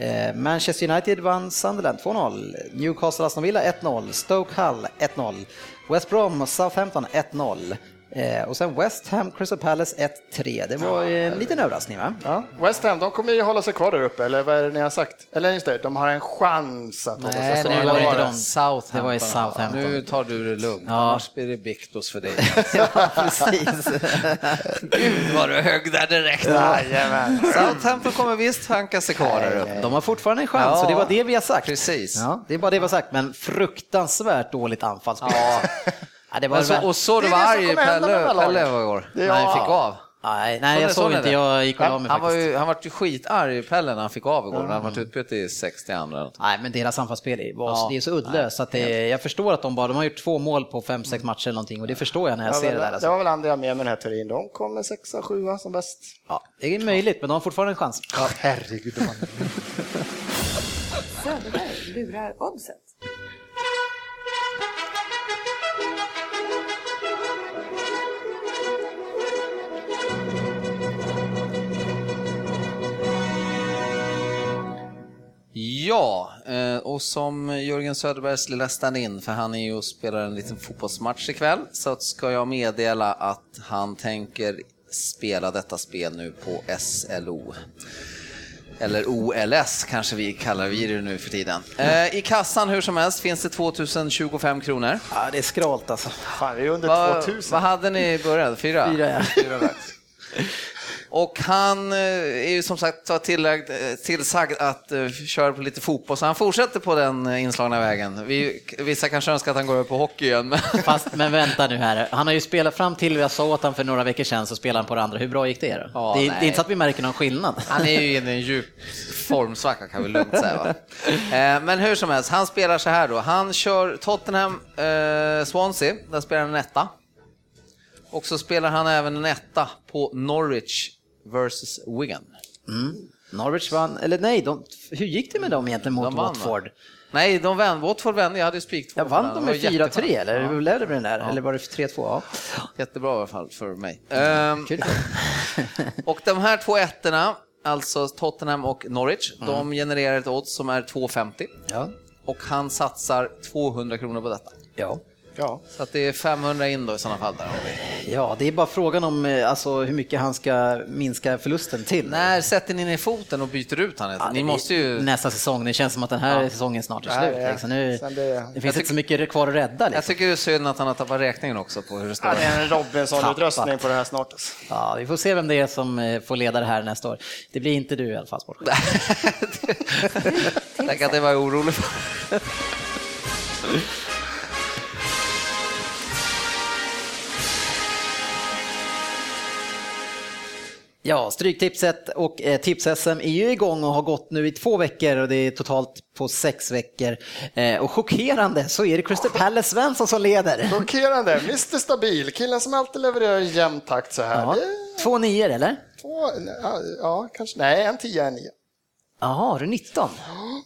Eh, Manchester United vann Sunderland 2-0. Newcastle Aston Villa 1-0. Stoke Hull 1-0. West Brom Southampton 1-0. Eh, och sen West Ham Crystal Palace 1-3. Det var eh, en liten överraskning va? Ja. West Ham, de kommer ju hålla sig kvar där uppe, eller vad är det ni har sagt? Eller just det, de har en chans att hålla sig Nej, kvar. det Nu var var inte det de. Southampton. Det var i Southampton. Nu tar du det lugnt, Ja. annars blir det Biktos för dig. ja, precis. Gud vad du högg där direkt. Jajamän. Southampton kommer visst hanka sig kvar där uppe. De har fortfarande en chans Ja. och det var det vi har sagt. Precis. Ja, det är bara det vi har sagt, men fruktansvärt dåligt anfallsspel. Ja. Ja, det var Men så, och så Det du var det arg Pelle, Pelle var igår, Det- när han ja. fick av. Nej, nej jag såg inte, det? jag gick och la mig Han var, faktiskt. ju, han var ju skitarg Pelle när han fick av igår, när han var utbytt i 60 andra. Nej, men deras anfallsspel är, var, Ja. det är så uddlöst att det, jag förstår att de bara, de har gjort två mål på fem, sex matcher eller någonting och det förstår jag när jag Ja, ser det där. det Alltså. var väl andra jag med med den här teorin. De kommer sexa, sjua som bäst. Ja, det är möjligt, men de har fortfarande en chans. Herregud, de har... Söderberg lurar oddset. Ja, eh, och som Jörgen Söderbergs lilla stand-in, för han är ju och spelar en liten fotbollsmatch ikväll, så ska jag meddela att han tänker spela detta spel nu på SLO. Eller OLS kanske vi kallar vi det nu för tiden. Eh, I kassan hur som helst finns det 2025 kronor. Ja, det är skralt alltså. Fan, vi är under Vad, 2000. vad hade ni i början? Fyra? Fyra, ja. Fyra. Och han eh, är ju som sagt tillagd, eh, tillsagd att uh, köra på lite fotboll, så han fortsätter på den eh, inslagna vägen. Vi, vissa kanske önskar att han går över på hockey igen, men Fast, men vänta nu här, han har ju spelat fram till jag sa åt han för några veckor sedan så spelade han på det andra. Hur bra gick det då? Ja, det, är, det är inte så att vi märker någon skillnad. han är ju inne i en djup formsvacka kan vi lugnt säga. Va? Eh, Men hur som helst, han spelar så här då. Han kör Tottenham eh, Swansea, där spelar han en etta. Och så spelar han även en etta på Norwich versus Wigan. Norwich vann, eller nej, de, hur gick det med dem egentligen mot De vann, va? Watford? Nej, de vann. Watford vände. Jag hade spik två Ja, vann de med var 4-3 jätteskönt. eller Ja. hur blev det med den där? Eller var det 3-2? Ja. Jättebra i alla fall för mig. Ehm, Kul. och de här två ettorna, alltså Tottenham och Norwich, Mm. de genererar ett odds som är 2,50 ja. och han satsar 200 kronor på detta. Ja. Ja. Så att det är 500 in då i sådana fall. Där. ja, det är bara frågan om eh, alltså, hur mycket han ska minska förlusten till. När sätter ni ner foten och byter ut han? Ja, ni det måste ju... Nästa säsong, det känns som att den här säsongen snart är slut. det- Liksom. Nu, sen det, det- finns Jag inte så mycket kvar att rädda. Jag Liksom. tycker det är synd att han har tappat räkningen också på hur det står. Ja, det är en Robinson-utrustning Tappat. på det här snart. Ja, vi får se vem det är som eh, får leda det här nästa år. Det blir inte du i alla fall, sportchef. Tack att det var jag orolig för. Ja, Stryktipset och eh, Tips-SM är ju igång och har gått nu i två veckor och det är totalt på sex veckor. Eh, och chockerande så är det Crystal Palace Svensson som leder. Chockerande. Mr Stabil, killen som alltid levererar i jämn takt så här. Ja, Det två nior eller? två, ja, kanske. Nej, en 10, en 9. Jaha, har du 19?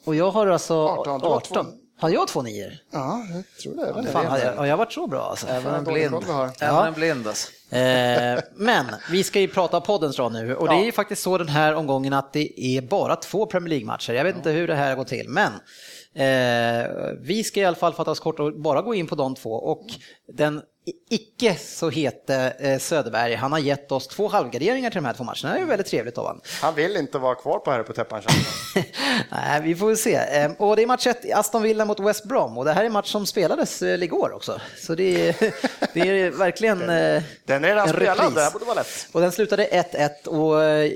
Och jag har alltså 18. 18. Har jag två nior? Ja, jag tror det. Inte. Fan, har jag, har jag varit så bra alltså? Även en blind. Även Ja. en blind alltså. Eh, men vi ska ju prata poddens rad nu och det är ju faktiskt så den här omgången att det är bara två Premier League-matcher. Jag vet inte hur det här gått till, men eh, vi ska i alla fall fatta oss kort och bara gå in på de två. Och den i- icke så hete eh, Söderberg, han har gett oss två halvgarderingar till de här två matcherna. Det är ju väldigt trevligt av honom. Han vill inte vara kvar på Herre på täppan. Nej, vi får väl se. Eh, Och det är match 1, Aston Villa mot West Brom och det här är en match som spelades eh, igår också. Så det är, det är verkligen eh, Den är redan en spelad, det här borde vara lätt. Och den slutade 1-1 och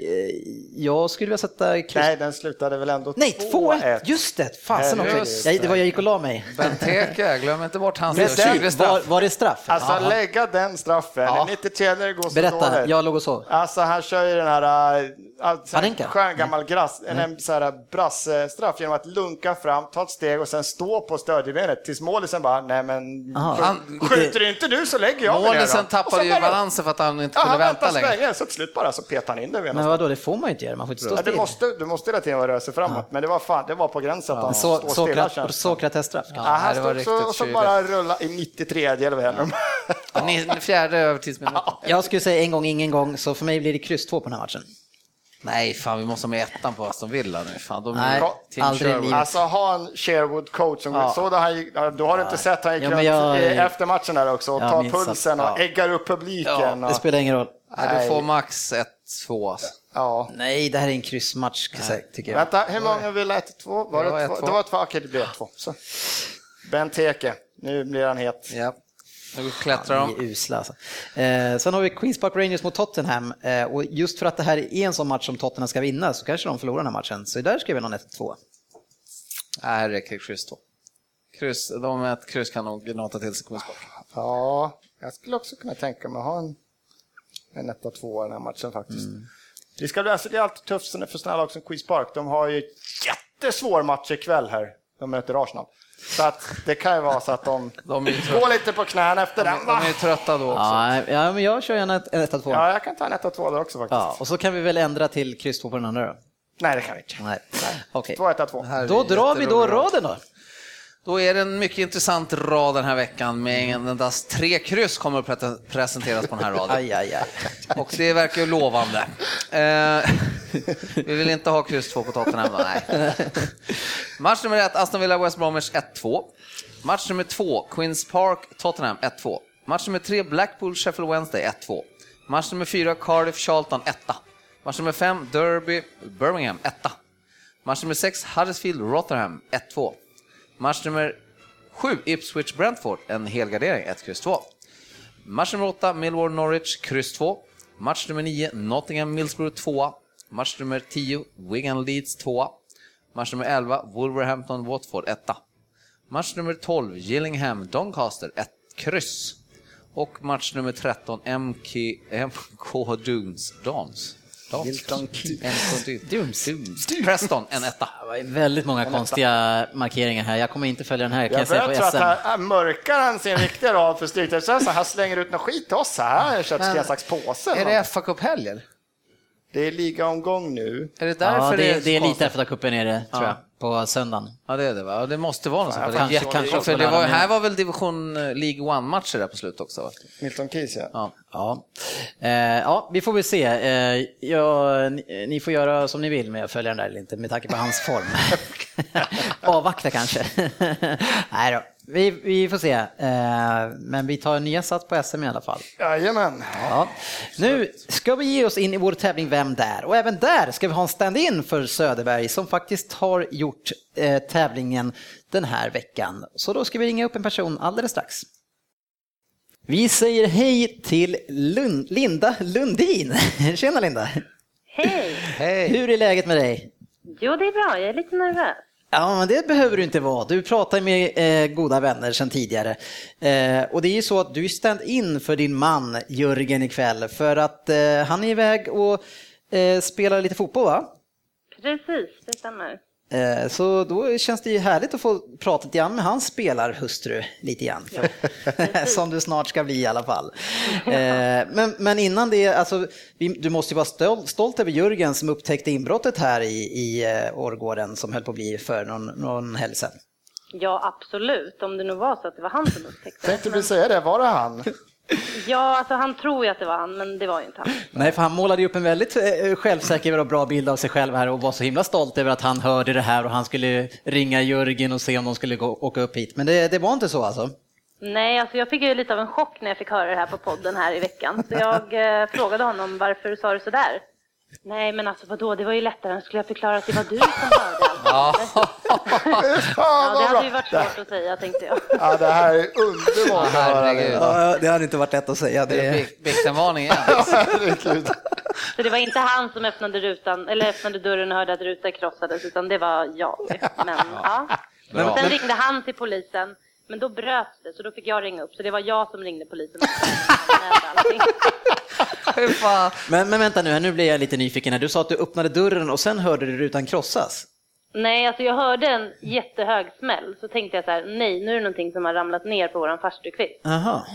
jag skulle vilja sätta. Nej, den slutade väl ändå Nej, 2-1! 2-1. Just det, fasen också. Jag, det var jag gick och la mig. Benteke, glöm inte bort hans Men den- 20 straff. Var, var det straff? Alltså Ja. lägga den straffen, Ja. 93 när det går så Berätta, dåligt. jag låg och sov. Alltså han kör ju den här äh, alltså, Panenka? skön gammal grass, en, en så här brassstraff genom att lunka fram, ta ett steg och sen stå på stödjebenet tills målisen bara, nej men Aha. skj- Han- skjuter inte du så lägger jag mig ner Målisen då." tappade ju balansen för att han inte Ja, kunde vänta längre. länge, så till slut bara så petar han in det. Men vadå, det får man ju inte göra, man får inte stå Ja, du, still. måste, du måste hela tiden röra sig framåt, men det var, fan, det var på gränsen att han Så, står stilla. Sokrat- det. Sokrates-straff. Ja, han det stod så, och så bara rulla i 93 eller vad heter de? Ni- Fjärde övertidsminuten. Jag skulle säga en gång, ingen gång, så för mig blir det kryss två på den här matchen. Nej, fan vi måste ha med ettan på Aston Villa nu. Fan, de Nej, Tim aldrig i Sherwood. livet. Alltså ha en Sherwood coach som Ja. så där han gick, ja, då har du inte sett han gick Ja, jag- i- efter matchen där också och tar minns att- pulsen och ja. äggar upp publiken. Det och, spelar ingen roll. Nej, du får max 1-2 alltså. ja. Nej, det här är en kryssmatch tycker jag. Vänta, hur många vill 1-2? Var Det det, var två? 1-2. Det var två, okej det blev 1-2. Så. Benteke, nu blir han het. Ja. Nu klättrar de. är usla alltså. eh, Sen har vi Queens Park Rangers mot Tottenham och och just för att det här är en sån match som Tottenham ska vinna så kanske de förlorar den här matchen. Så där skriver någon 1-2. Nej, här räcker kryss 2. Kryss, de med ett kryss kan nog gnata till sig Queens Park. Ja, jag skulle också kunna tänka mig att ha en, en 1-2 i den här matchen faktiskt. Det, ska, bli- alltså, det är alltid tufft för sådana lag som Queens Park. De har ju jättesvår match ikväll här. De möter Arsenal. Så att det kan ju vara så att de, De går lite på knäna efter den. de är trötta då också. Ja, ja, men jag kör gärna ett 1-2. Ja. Ja, jag kan ta en 1-2 där också faktiskt. ja, och så kan vi väl ändra till kryss 2 på den andra då? Nej, det kan vi inte. Nej. Okej. 2-1-2. Här är Då drar vi då raden då. Då är det en mycket intressant rad den här veckan med endast tre kryss kommer att pre- presenteras på den här raden. Aj, aj, aj. Och det verkar ju lovande. Eh, vi vill inte ha kryss 2 på Tottenham då, nej. Match nummer ett, Aston Villa West Bromwich 1-2. Match nummer två, Queens Park Tottenham 1-2. Match nummer tre, Blackpool Sheffield Wednesday 1-2. Match nummer fyra, Cardiff Charlton 1 Match nummer fem, Derby Birmingham 1 Match nummer sex, Huddersfield Rotherham 1-2. Match nummer 7, Ipswich Brentford, en helgardering 1-2. Match nummer 8, Millwall Norwich, kryss 2. Match nummer 9, Nottingham Millsborough 2. Match nummer 10, Wigan Leeds 2. Match nummer 11, Wolverhampton Watford 1. Match nummer 12, Gillingham Doncaster 1, kryss. Och match nummer 13, MK, MK Dunes, Dons. Milton Keynes. Preston, en etta. Det var väldigt många konstiga markeringar här. Jag kommer inte följa den här kan jag, Jag säga på tro att SM. här, här mörkar han sin riktiga rad för Stryktipset. Han slänger ut något skit till oss här. Han har köpt sten, sax, påse. Är det fa Cup-helg eller? Det är ligaomgång nu. Är det därför Ja, det, är det är så lite efter att cupen är det, tror Ja. jag, på söndagen. Ja, det är det va? Det måste vara något sånt. Kanske- Jätte- kanske för på det var, här var väl division eh, League One-matcher där på slutet också? Va? Milton Keys ja. Ja. Ja. Eh, ja, vi får väl se. Eh, ja, ni, ni får göra som ni vill med att följa den där eller inte med tanke på hans form. Avvakta kanske. Nej då, vi, vi får se. Eh, men vi tar nya sats på SM i alla fall. Jajamän. Ja. Nu ska vi ge oss in i vår tävling Vem där? Och även där ska vi ha en stand-in för Söderberg som faktiskt har gjort eh, tävlingen den här veckan. Så då ska vi ringa upp en person alldeles strax. Vi säger hej till Lund, Linda Lundin. Tjena Linda! Hej! Hej! Hur är läget med dig? Jo, det är bra. Jag är lite nervös. Ja, men det behöver du inte vara. Du pratar med eh, goda vänner sedan tidigare. Eh, och det är ju så att du är stand-in för din man Jörgen ikväll för att eh, han är iväg och eh, spelar lite fotboll va? Precis, det stämmer. Eh, så då känns det ju härligt att få prata lite grann med hans spelarhustru lite grann. Som du snart ska bli i alla fall. Eh, men, men innan det, alltså, du måste ju vara stolt, stolt över Jörgen som upptäckte inbrottet här i, i eh, Årgården som höll på att bli för någon, någon helg sedan. Ja, absolut. Om det nu var så att det var han som upptäckte det. Tänkte precis säga det, var det han? Ja, alltså han tror ju att det var han, men det var ju inte han. Nej, för han målade ju upp en väldigt eh, självsäker och bra bild av sig själv här och var så himla stolt över att han hörde det här och han skulle ringa Jörgen och se om de skulle gå, åka upp hit. Men det, det var inte så alltså? Nej, alltså jag fick ju lite av en chock när jag fick höra det här på podden här i veckan. Så jag eh, frågade honom varför sa du sådär? Nej, men alltså vadå, det var ju lättare än skulle jag förklara att det var du som hörde allt. Fan Ja, det hade ju varit svårt att säga, tänkte jag. Ja, det här är underbart höra. Herregud. Ja, det hade inte varit lätt att säga. Det är Viktenvarning igen. Så det var inte han som öppnade rutan, eller öppnade dörren och hörde att rutan krossades, utan det var jag. Men, ja. Bra. Sen ringde han till polisen, men då bröts det, så då fick jag ringa upp. Så det var jag som ringde polisen. men, men vänta nu, nu blir jag lite nyfiken. här. Du sa att du öppnade dörren och sen hörde du rutan krossas. Nej, alltså jag hörde en jättehög smäll, så tänkte jag så här, nej, nu är det någonting som har ramlat ner på våran farstukvist. Aha.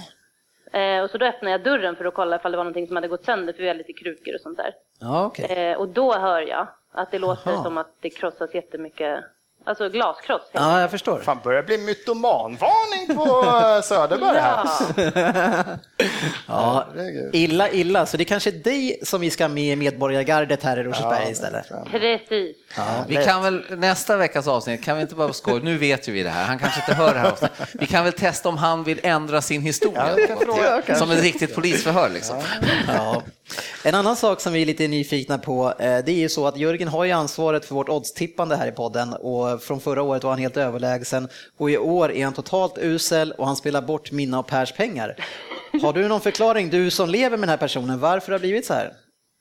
Eh, och så då öppnade jag dörren för att kolla ifall det var någonting som hade gått sönder, för vi har lite krukor och sånt där. Ja, okej. Eh, och då hör jag att det låter Aha. som att det krossas jättemycket, alltså glaskross. Ja, jag förstår. Fan, börjar bli mytomanvarning på eh, Söderberg här. Ja. Ja, illa, illa. Så det är kanske är dig som vi ska med i medborgargardet här i Rosersberg istället. Precis. Vi kan väl nästa veckas avsnitt, kan vi inte bara skoja, nu vet ju vi det här, han kanske inte hör det här avsnittet. Vi kan väl testa om han vill ändra sin historia. fråga. Som ett riktigt polisförhör liksom. Ja. En annan sak som vi är lite nyfikna på, eh, det är ju så att Jörgen har ju ansvaret för vårt oddstippande här i podden och från förra året var han helt överlägsen och i år är han totalt usel och han spelar bort mina och Pers pengar. Har du någon förklaring, du som lever med den här personen, varför det har blivit så här?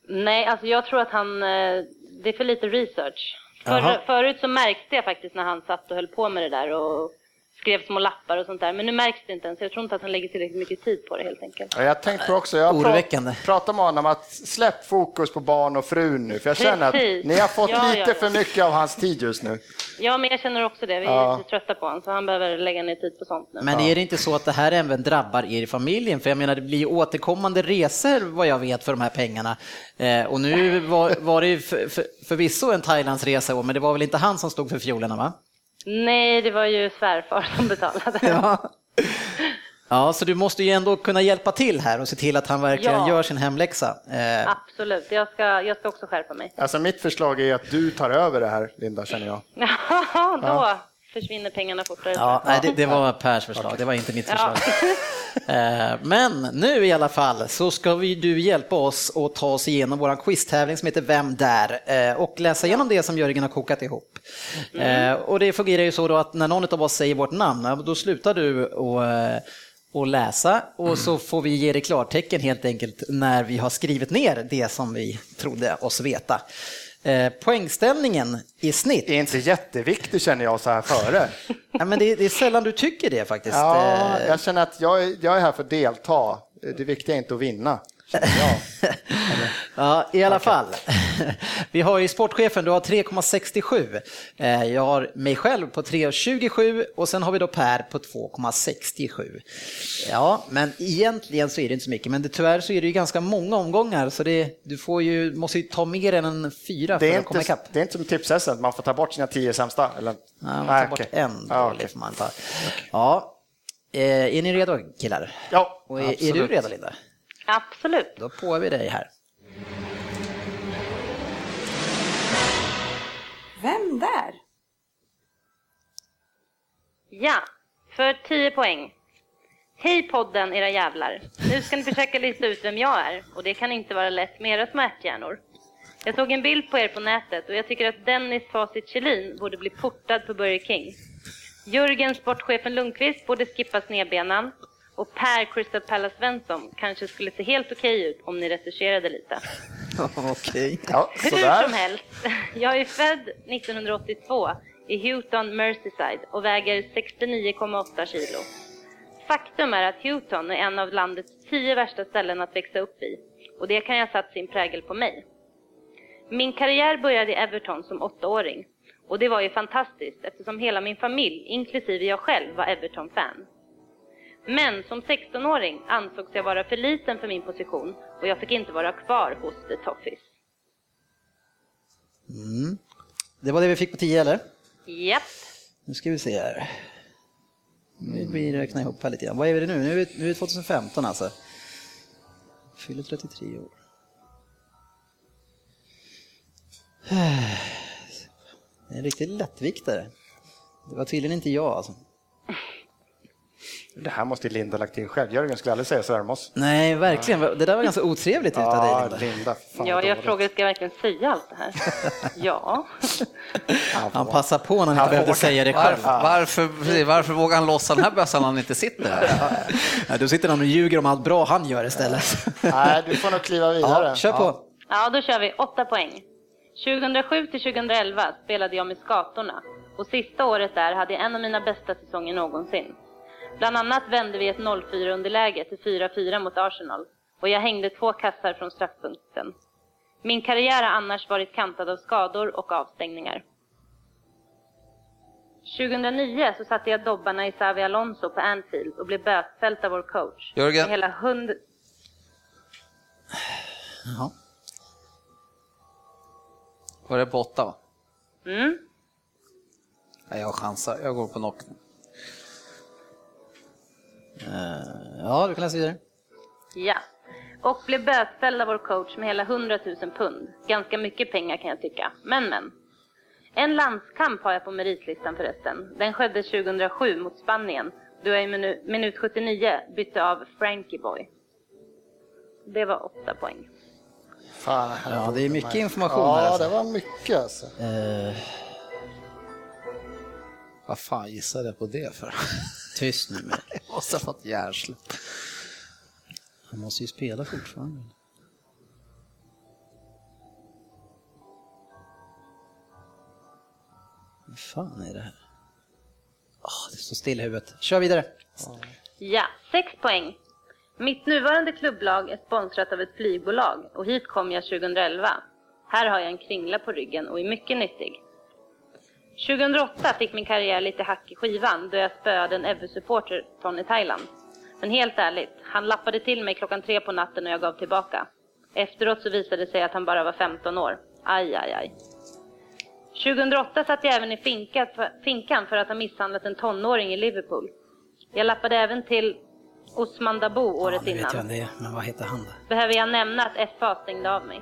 Nej, alltså jag tror att han, eh, det är för lite research. För, förut så märkte jag faktiskt när han satt och höll på med det där och skrev små lappar och sånt där, men nu märks det inte ens. Jag tror inte att han lägger tillräckligt mycket tid på det helt enkelt. Ja, jag tänkte på också, jag Oroväckande. pra- pratat med honom att släpp fokus på barn och frun nu, för jag känner att Precis. ni har fått Ja, lite ja, ja. för mycket av hans tid just nu. Ja, men jag känner också det. Vi är lite trötta på honom, så han behöver lägga ner tid på sånt nu. Men är det inte så att det här även drabbar er i familjen? För jag menar, det blir ju återkommande resor vad jag vet för de här pengarna. Eh, och nu var, var det ju för, för, förvisso en Thailandsresa, men det var väl inte han som stod för fiolerna va? Nej, det var ju svärfar som betalade. Ja. Ja, så du måste ju ändå kunna hjälpa till här och se till att han verkligen Ja. gör sin hemläxa. Eh, Absolut, jag ska, jag ska också skärpa mig. Alltså mitt förslag är att du tar över det här, Linda, känner jag. Då försvinner pengarna fortare. Ja, nej, det, det var Pers förslag, det var inte mitt Ja. förslag. Eh, Men nu i alla fall så ska vi du hjälpa oss att ta oss igenom vår quiztävling som heter Vem där? Eh, och läsa igenom det som Jörgen har kokat ihop. Eh, Och det fungerar ju så då att när någon av oss säger vårt namn, ja, då slutar du och och läsa och så får vi ge det klartecken helt enkelt när vi har skrivit ner det som vi trodde oss veta. Eh, poängställningen i snitt Det är inte jätteviktigt känner jag så här före. Ja, men det, det är sällan du tycker det faktiskt. Ja, Eh, jag känner att jag är, jag är här för att delta. Det viktiga är inte att vinna. Jag. Ja, i alla fall. Vi har ju sportchefen, du har 3,67. Eh, Jag har mig själv på 3,27 och sen har vi då Per på 2,67. Ja, men egentligen så är det inte så mycket, men det, tyvärr så är det ju ganska många omgångar så det, du får ju, måste ju ta mer än en fyra för är, att komma inte, ikapp. det är inte som tipshästen, man får ta bort sina tio sämsta. Eller? Ja, man Nej, tar bort okej. en Ja, dålig okej. får man ta. Ja, Eh, är ni redo killar? Ja, Och är, är du absolut. redo Linda? Absolut. Då på vi dig här. Vem där? Ja, för 10 poäng. Hej podden era jävlar. Nu ska ni försöka lista ut vem jag är och det kan inte vara lätt med era små ärthjärnor. Jag såg en bild på er på nätet och jag tycker att Dennis Facit Kjellin borde bli portad på Burger King. Jörgen Sportchefen Lundqvist borde skippa snedbenan och Per Crystal Palace Svensson kanske skulle se helt okej ut om ni retuscherade lite. Okej. ja Hur som helst, jag är född 1982 i Houghton, Merseyside och väger 69,8 kilo. Faktum är att Houghton är en av landets tio värsta ställen att växa upp i och det kan jag ha satt sin prägel på mig. Min karriär började i Everton som åttaåring och det var ju fantastiskt eftersom hela min familj, inklusive jag själv, var Everton-fan. Men som 16-åring ansågs jag vara för liten för min position och jag fick inte vara kvar hos The Toffees. Det var det vi fick på 10 eller? Japp. Nu ska vi se här. Nu blir räkna ihop här lite grann. Vad är det nu? Nu är det, nu är det 2015 alltså. Fyller 33 år. Det är en riktig lättviktare. Det var tydligen inte jag alltså. Det här måste Linda lagt in själv. Jörgen skulle aldrig säga sådär om oss. Nej, verkligen. Det där var ganska otrevligt utav dig Ja, Linda. Linda. Fan, Ja, jag dåligt. frågade, ska jag verkligen säga allt det här? Ja. Han passar på när han inte behövde säga det själv. Varför, varför, varför vågar han lossa den här bössan när han inte sitter här? Ja, då sitter han och ljuger om allt bra han gör istället. Nej, du får nog kliva vidare. Ja, kör på. Ja, då kör vi åtta poäng. 2007 till 2011 spelade jag med Skatorna och sista året där hade jag en av mina bästa säsonger någonsin. Bland annat vände vi ett 0-4-underläge till 4-4 mot Arsenal och jag hängde två kassar från straffpunkten. Min karriär har annars varit kantad av skador och avstängningar. 2009 så satte jag dobbarna i Xavi Alonso på Anfield och blev bötfälld av vår coach. Jörgen. Med hela hund... Jaha. Var det på åtta? Va? Mm. Nej, jag chansar. Jag går på knock. Eh, Ja, du kan läsa vidare. Ja. Och blev bötfälld av vår coach med hela 100 000 pund. Ganska mycket pengar kan jag tycka. Men men. En landskamp har jag på meritlistan förresten. Den skedde 2007 mot Spanien. Då jag i minu minut 79 bytte av Frankie Boy. Det var åtta poäng. Fan, Ja, det är mycket information Ja, här, alltså. det var mycket alltså. Eh, Vad fan gissade jag på det för? tyst nu. men Jag måste ha fått hjärnsläpp. Han måste ju spela fortfarande. Vad fan är det här? Ah, det står still i huvudet. Kör vidare. Ja, sex poäng. Mitt nuvarande klubblag är sponsrat av ett flygbolag och hit kom jag 2011. Här har jag en kringla på ryggen och är mycket nyttig. 2008 fick min karriär lite hack i skivan då jag spöade en Ebbe-supporter från i Thailand. Men helt ärligt, han lappade till mig klockan tre på natten och jag gav tillbaka. Efteråt så visade det sig att han bara var 15 år. Aj, aj, aj. 2008 satt jag även i finkan för, finkan för att ha misshandlat en tonåring i Liverpool. Jag lappade även till Osman Dabo året ja, jag innan. vem det men vad heter han då? Behöver jag nämna att FA stängde av mig?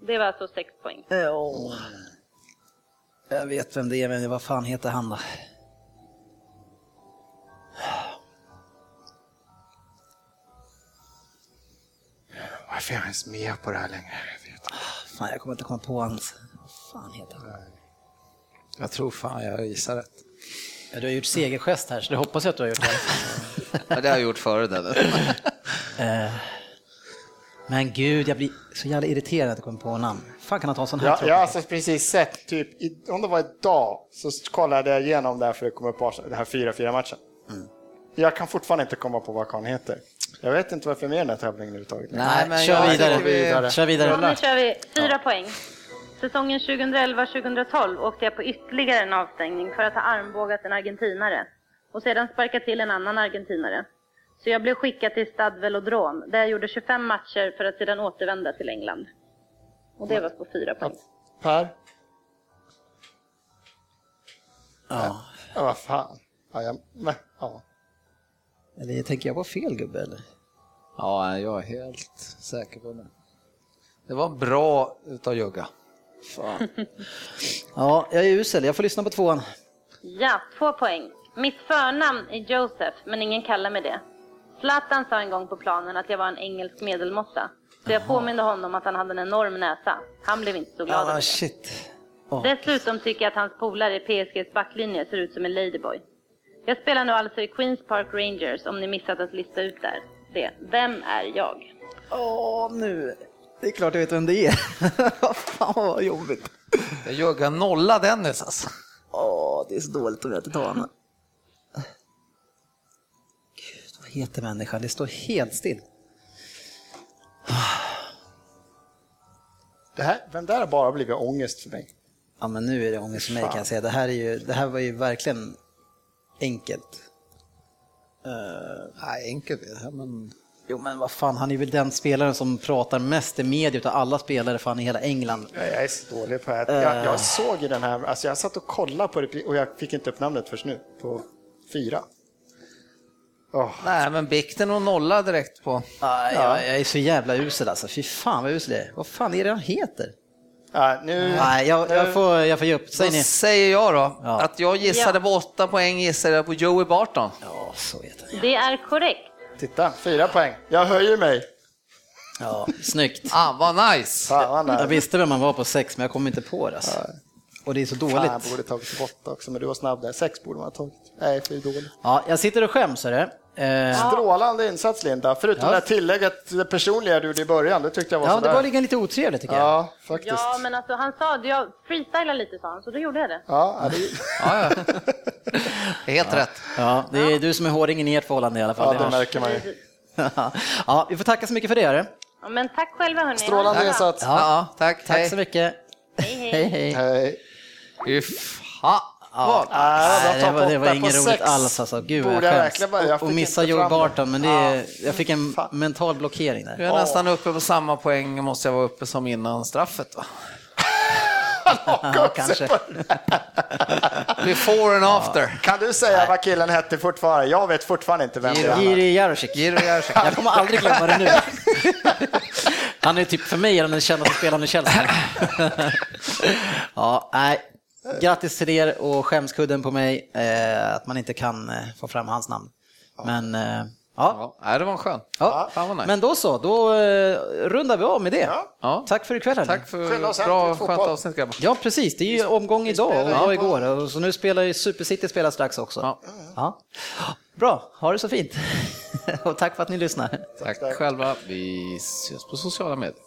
Det var alltså sex poäng. Ja. Jag vet vem det är, men vad fan heter han då? Varför är jag ens med på det här längre? Jag vet inte. Fan, jag kommer inte komma på hans... Vad fan heter han? Jag tror fan jag gissar rätt. Ja, du har gjort segergest här, så det hoppas jag att du har gjort. Det. Ja, det har jag gjort före den. Men gud, jag blir så jävla irriterad att jag kommer på namn. fan kan han ta en sån här Jag, tråkig- jag har alltså precis sett, typ, i, om det var idag, så kollade jag igenom det här för att komma på den här 4-4 matchen. Mm. Jag kan fortfarande inte komma på vad han heter. Jag vet inte varför jag är med i den här tävlingen överhuvudtaget. Nej, men kör jag vidare. tycker vi- Kör vidare. Ja, nu kör vi fyra poäng. Säsongen 2011-2012 åkte jag på ytterligare en avstängning för att ha armbågat en argentinare och sedan sparkat till en annan argentinare. Så jag blev skickad till Stade Velodrome där jag gjorde 25 matcher för att sedan återvända till England. Och det var på fyra poäng. Per? Ja. Ja, vad fan. Ja, jag, men, ja. Eller tänker jag på fel gubbe eller? Ja, jag är helt säker på det. Det var bra utav Jugga. Fan. Ja, jag är usel. Jag får lyssna på tvåan. Ja, två poäng. Mitt förnamn är Joseph, men ingen kallar mig det. Zlatan sa en gång på planen att jag var en engelsk medelmåtta. Så jag påminde honom att han hade en enorm näsa. Han blev inte så glad över Ah, det. shit. Åh. Dessutom tycker jag att hans polare i PSGs backlinje ser ut som en ladyboy. Jag spelar nu alltså i Queens Park Rangers om ni missat att lista ut där. det. Vem är jag? Åh, nu. Det är klart jag vet vem det är. Fan vad jobbigt. Jag nolla Dennis alltså. Åh, det är så dåligt om jag inte tar honom. Vad heter människan? Det står helt still. Det här, den där har bara blivit ångest för mig. Ja, men nu är det ångest för mig kan jag säga. Det här, är ju, det här var ju verkligen enkelt. Nej, enkelt är det här, men... Jo men vad fan, han är väl den spelaren som pratar mest i media utav alla spelare fan i hela England. Ja, Jag är så dålig på det här. Jag, jag såg ju den här, alltså jag satt och kollade på det och jag fick inte upp namnet först nu, på fyra. Åh, Nej, men Bikten och nolla direkt på. Ah, jag, jag är så jävla usel alltså, fy fan vad usel jag är. Vad fan är det han heter? Ja, nu, Nej, jag, jag, nu- får, jag får ge upp. Säg Då ni. säger jag då Ja. att jag gissade Ja. på åtta poäng, gissade jag på Joey Barton. Ja, så heter han. Det är korrekt. Titta, fyra poäng. Jag höjer mig. Ja, snyggt. Ah, vad nice! Fan, Jag jag visste vem man var på sex, men jag kom inte på det. Alltså. Och det är så Fan, dåligt. jag borde tagit åtta också, men du var snabb där. Sex borde man ha tagit. Nej, för dåligt. Ja, jag sitter och skäms, hörru. Eh, Strålande insats Linda, förutom Ja. det här tillägget, det personliga du gjorde i början, det tyckte jag var ja, det sådär. var lite lite otrevligt tycker jag. Ja, faktiskt. Ja, men alltså han sa det, jag freestylar lite sa han, så då gjorde jag det. Ja, ja, det... Ja, ja. Helt rätt. Ja, det är du som är hårdingen i ert förhållande i alla fall. ja, det märker man ju. ja, vi får tacka så mycket för det. Hörru. Ja, men tack själva hörni. Strålande det insats. Ja, ja tack. Tack Hej. så mycket. Hej, hej. Hej, hej. Fy fan. Ja, Nej, det var, det var inget roligt sex. alls alltså. Gud vad jag skäms. Och, missa Joe. Barton, men det är, jag fick en fan. mental blockering där. Jag är nästan uppe på samma poäng måste jag vara uppe som innan straffet va? Ja, kanske. Before and after. Kan du säga vad killen hette fortfarande? Jag vet fortfarande inte vem det är. Jiri Jarosik. Giro Jarosik. Jag kommer aldrig glömma det nu. Han är typ för mig den kändaste spelaren i Chelsea. Ja, nej. Grattis till er och skämskudden på mig eh, att man inte kan eh, få fram hans namn. Men eh, ja, Ja, det var skön. ja. Fan vad nice. men då så, då eh, rundar vi av med det. Ja. Ja. Tack för ikväll. Tack för bra, skönt avsnitt grabbar. Ja, precis. Det är ju omgång idag och på- igår. Och så nu spelar ju Super City spelar strax också. Ja. Ja. Bra, ha det så fint. och tack för att ni lyssnar. Tack själva. Vi ses på sociala medier.